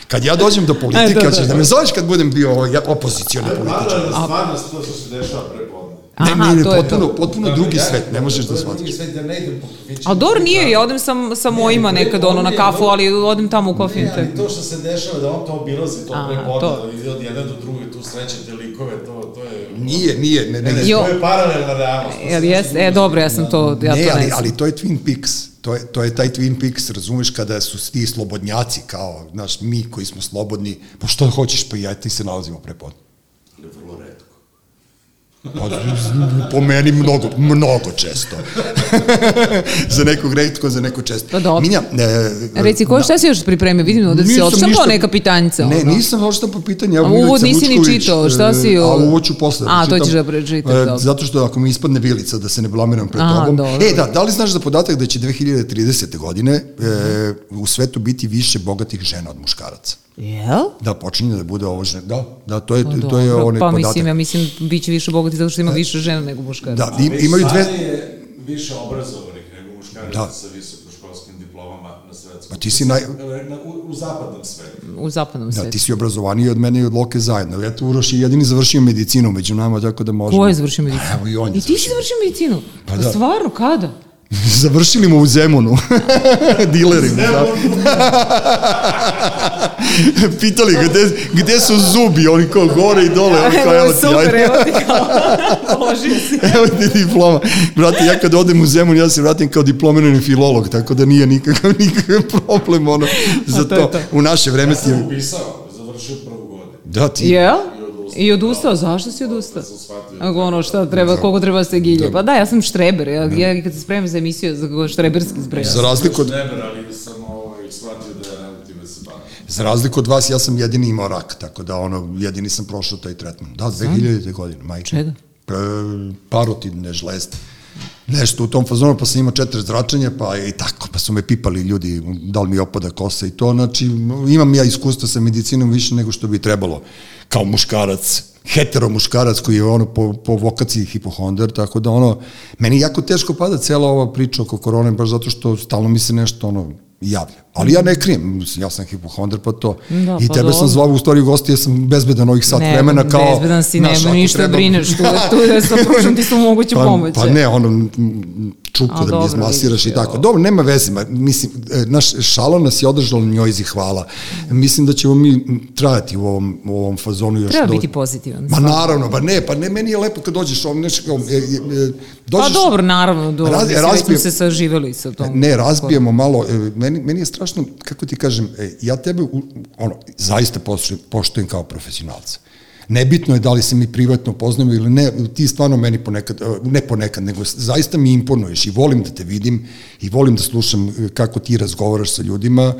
Kad ja dođem do politike, Aj, da, da, hoćeš da da. me zoveš kad budem bio ja, opozicioni političar. Paralelna stvarnost, to što se dešava pre podne. Ne, Aha, ne, ne, to je potpuno, to. potpuno drugi svet, ne možeš da je shvatiš. drugi svet, da ne idem po kafićima. Dobro nije, ja odem sam, sa mojima nekad ono na kafu, ali odem tamo u Ne, kofijente. ali to što se dešava, da on to obilazi, to Aha, pre podne, to. da ide od jedne do druge, tu srećete likove, to, to je... Nije, nije, ne, ne, Ne, ne, ne, Jo. to je paralelna realnost. Jel jes? E, dobro, ja sam to, ja ne, to ali, ne znam. ali to je Twin Peaks. To je, to je taj Twin Peaks, razumeš, kada su ti slobodnjaci, kao, znaš, mi koji smo slobodni, pa što hoćeš, pa ja ti se nalazimo prepodne. Pa, po meni mnogo, mnogo često. za nekog redko, za neko često. Pa dobro. Minja, e, Reci, ko, šta si još pripremio? Vidim da si odštampao neka pitanjica. Ne, ono. nisam ošta po pitanju. Evo, A uvod nisi ni čitao, šta e, si, A o- uvod ću posle. A, to ćeš da pročitaš, E, dobro. Zato što ako mi ispadne vilica da se ne blamiram pred Aha, tobom. dobro. E, da, da li znaš za podatak da će 2030. godine e, u svetu biti više bogatih žena od muškaraca? Jel? Da, počinje da bude ovo žena. Da, da, to je, Pa to je onaj pa podatak. mislim, ja mislim, bit će više bogati zato što ima više žena nego muškaraca. Da, im, imaju dve... Je više obrazovanih nego muškaraca Da. sa visokoškolskim diplomama na svetskom. Pa ti si naj- Na, u, u zapadnom svetu. U zapadnom Da, svetu. ti si obrazovaniji od mene i od Loke zajedno. Eto, Uroš je jedini završio medicinu među nama, tako da možemo... Ko je završio medicinu? Evo i on je I ti si završio medicinu? Pa da. Stvarno, kada? Završili mu u Zemunu. Dileri mu, da. Pitali ga, gde, gde su zubi? Oni kao gore i dole. Oni kao, evo ti, super, ajde. evo ti kao, si. Evo ti diploma. Brate, ja kad odem u Zemun, ja se vratim kao diplomirani filolog, tako da nije nikakav, nikakav problem, ono, za to to. to. U naše vreme ti Sam upisao, završio prvu godinu. Da, ti... Jel? I odustao, zašto si odustao? Ako ono šta treba, koliko treba da se gilje. Pa da, ja sam štreber, ja, ja kad se spremam za emisiju, za štreberski spremam. Za razliku od... Neber, ali sam ovaj, shvatio da ja ne time se bavim. Za razliku od vas, ja sam jedini imao rak, tako da ono, jedini sam prošao taj tretman. Da, 2000. godine, majke. Čega? E, parotidne žlezde. Nešto u tom fazonu, pa sam imao četiri zračenja, pa i tako, pa su me pipali ljudi, da li mi opada kosa i to, znači, imam ja iskustva sa medicinom više nego što bi trebalo, kao muškarac, hetero muškarac koji je ono po, po vokaciji hipohonder, tako da ono, meni jako teško pada cela ova priča oko korone, baš zato što stalno mi se nešto ono, javlja. Ali ja ne krijem, ja sam hipohonder, pa to. Da, I pa tebe sam dobro. zvao u stvari gosti, ja sam bezbedan ovih sat vremena kao... bezbedan si, nema ništa treba- brineš, tu, tu je sa pružom ti su moguću pa, pomoć. Pa ne, ono, čuku A, da mi dobro, izmasiraš i tako. Dobro, nema veze, ma, mislim, e, naš šalo nas je održalo njojzi hvala. Mislim da ćemo mi trajati u ovom, u ovom fazonu još Treba do- biti pozitivan. Ma naravno, pa ne, pa ne, meni je lepo kad dođeš ovdje, nešto kao, e, e, e, Pa dođeš, dobro, naravno, dobro, Raz- mislim, već smo razbijem- se saživeli sa tom. Ne, razbijemo malo, e, meni, meni je strašno, kako ti kažem, e, ja tebe, u- ono, zaista poštujem, poštujem kao profesionalca. Nebitno je da li se mi privatno poznajemo ili ne, ti stvarno meni ponekad, e, ne ponekad, nego zaista mi imponuješ i volim da te vidim i volim da slušam e, kako ti razgovaraš sa ljudima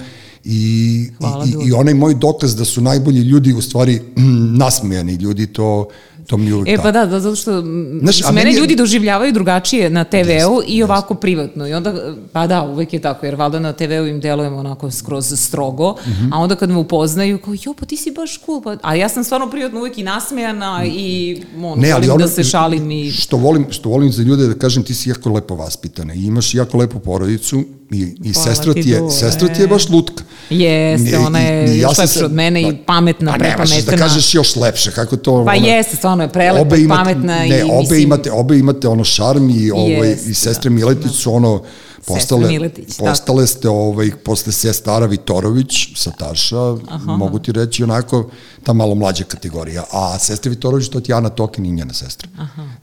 i, Hvala, i, i, i onaj moj dokaz da su najbolji ljudi u stvari nasmejani ljudi, to To mi je uvek E pa da, da, zato što Znaš, a mene meni je- ljudi doživljavaju drugačije na TV-u i ovako privatno. I onda, pa da, uvek je tako, jer valjda na TV-u im delujemo onako skroz strogo, Mhm. a onda kad me upoznaju, kao, jo, pa ti si baš cool, pa... a ja sam stvarno privatno uvek i nasmejana i ono, Ne, ali volim ono da se šalim i... što volim, što volim za ljude da kažem ti si jako lepo vaspitana i imaš jako lepu porodicu i, i Hvala sestra ti, je, Dule. sestra ti je baš lutka. Jeste, ona je i- i još sam lepša od mene i pametna, A nemaš da prepametna. kažeš još lepše, kako to... Pa ono- jeste, stvarno je prelepa, i pametna ne, i obe mislim... imate, obe imate ono šarm i, ovaj, Jeste, i sestre da, Miletić su ono postale, Miletić, tako. postale ste ovaj, posle sestara Vitorović sa Taša, mogu ti reći onako ta malo mlađa kategorija. A sestra Vitorović, to je Ana Tokin i njena sestra.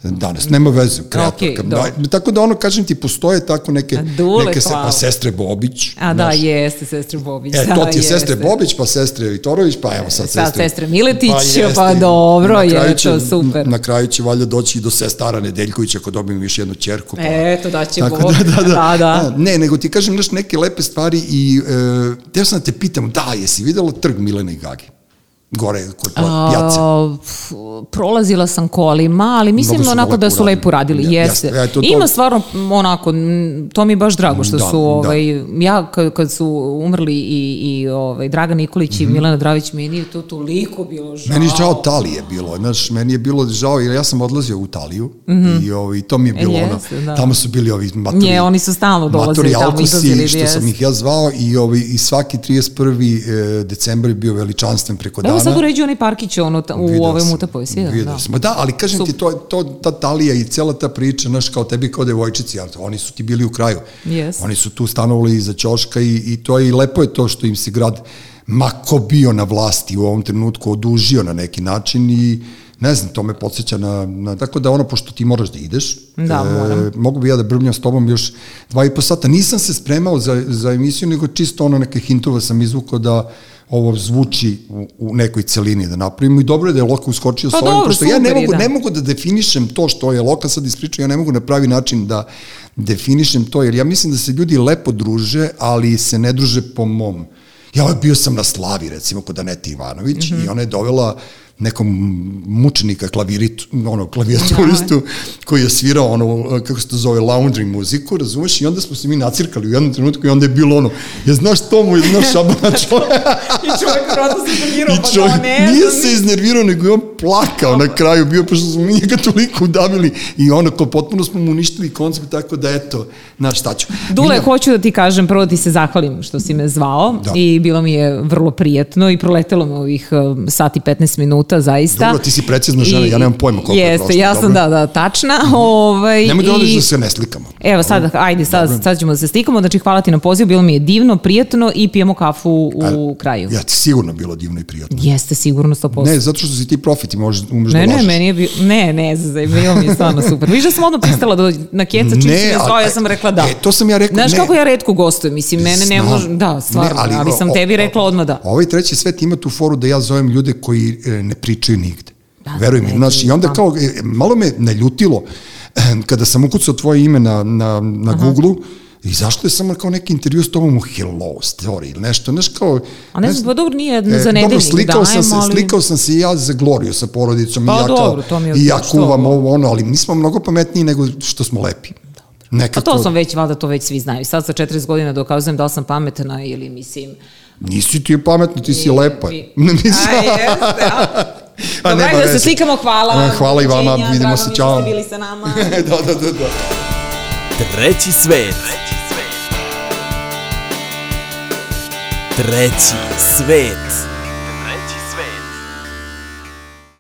Danas, nema veze, kreatorka. Dobro. Da, tako da ono, kažem ti, postoje tako neke, Dule, neke se, pa sestre Bobić. A da, jeste, sestre Bobić. E, da, to ti je sestre jeste. Bobić, pa sestre Vitorović, pa evo sad Sad sestre... sestre Miletić, jeste, pa dobro, je će- to super. Na kraju će valjda doći i do sestara Nedeljkovića ako dobijem još jednu čerku. Pa, Eto, da će Tako Bog. da, da, da. Da, da. Ne, nego ti kažem znaš, neke lepe stvari i e, teo sam da te pitam, da, jesi videla trg Milene i Gage? Gore, kod pjace. A, f- prolazila sam kolima, ali mislim Mnogo onako da su lepo radili, Ja- jeste. E, to- to- Ima stvarno onako, to mi je baš drago što Da, su, da. ovaj, ja kad, kad su umrli i, i ovaj, Dragan Nikolić i Milena Dravić, meni je to toliko bilo žao. Mhm. Meni je žao Talije bilo, znaš, meni je bilo žao jer ja sam odlazio u Taliju i ovaj, to mi je bilo ono, Mhm. Jeste, da. tamo su bili ovi maturi, Nje, oni su stalno dolazili maturi tamo, izlazili, što sam ih ja zvao i, ovaj, i svaki 31. e, decembar je bio veličanstven preko dana. Sad uređuju onaj parkić ono, ta- u ovoj Mutapoj, svi da. sam. Ma da, ali kažem Super. ti, to, to, ta Talija i cela ta priča, znaš, kao tebi kao devojčici, ali oni su ti bili u kraju. Yes. Oni su tu stanovali iza ćoška i, i to je i lepo je to što im se grad, ma ko bio na vlasti u ovom trenutku, odužio na neki način i ne znam, to me podsjeća na, na tako da ono, pošto ti moraš da ideš, Da, moram. mogu bi ja da brbljam s tobom još dva i po sata. Nisam se spremao za, za emisiju, nego čisto ono neke hintova sam izvukao da ovo zvuči u, u nekoj celini da napravimo i dobro je da je Loka uskočio Pa sa ovim, pošto ja ne mogu, da. ne mogu da definišem to što je Loka sad ispričao, ja ne mogu na pravi način da definišem to, jer ja mislim da se ljudi lepo druže, ali se ne druže po mom. Ja bio sam na Slavi, recimo, kod Aneti Ivanović Mhm. i ona je dovela nekom mučenika klaviritu, ono, klavijaturistu koji je svirao ono, kako se to zove, laundry muziku, razumeš, i onda smo se mi nacirkali u jednom trenutku i onda je bilo ono, je znaš to mu je, znaš šabana čovjek, I čovjek prosto se iznervirao, pa čovjek kao ne nije se iznervirao, nego je on plakao na kraju, bio, pošto smo mi njega toliko udavili. I ono, kao potpuno smo mu uništili koncept, tako da eto, znaš šta ću. Dule, Miljan, hoću da ti kažem, prvo da ti se zahvalim što si me zvao Da. i bilo mi je vrlo prijetno i proletelo me ovih um, sat i 15 minuta, zaista. Dobro, ti si precizna žena, I- ja nemam pojma koliko je Jeste, prošlo, ja sam, dobro. da, da, tačna. Ovaj, Nemoj da i- odeš da se ne slikamo. Evo sad, ajde, sad, sad ćemo da se slikamo, znači hvala ti na pozivu, bilo mi je divno, prijatno i pijemo kafu u kraju. Ja, ti sigurno bilo divno i prijatno. Jeste, sigurno 100%. Ne, zato što si ti profit i možeš, umeš Ne, da ne, lažeš. meni je bio, ne, ne, zazaj, bilo mi je stvarno super. Viš da sam odmah pristala da na keca čim Ne, a- zvao, ja sam rekla da. e, to sam ja rekao, Znaš ne. kako ja redko gostujem, mislim, mene ne Znam. može, da, stvarno, Ne, ali, sam o- tebi rekla odmah da. Ovaj treći svet ima tu foru da ja zovem ljude koji e, ne pričaju nigde. Da, Veruj mi, znaš, i onda da. kao, e, malo me naljutilo eh, kada sam ukucao tvoje ime na, na, na Google-u, I zašto je samo kao neki intervju s tobom u Hello Story ili nešto, znaš kao... A ne znam, pa dobro nije E, za dobro, nedeljnik slikao sam dajem, se, ali... slikao sam se i ja za Gloriju sa porodicom Pa i ja kao, dobro, to mi je i ja kuvam ovo. ovo ono, ali mi smo mnogo pametniji nego što smo lepi. Pa Nekako, to sam već, valjda to već svi znaju. Sad sa 40 godina dokazujem da li sam pametna ili mislim... Nisi ti pametna, ti si lepa. Mi- Mislim- A, jeste, a? A nema ajde da se slikamo, hvala. A, hvala i vama, vidimo drago se, mi je ćao. što ste bili sa nama. da, da, da, da. Treći svet. Treći svet.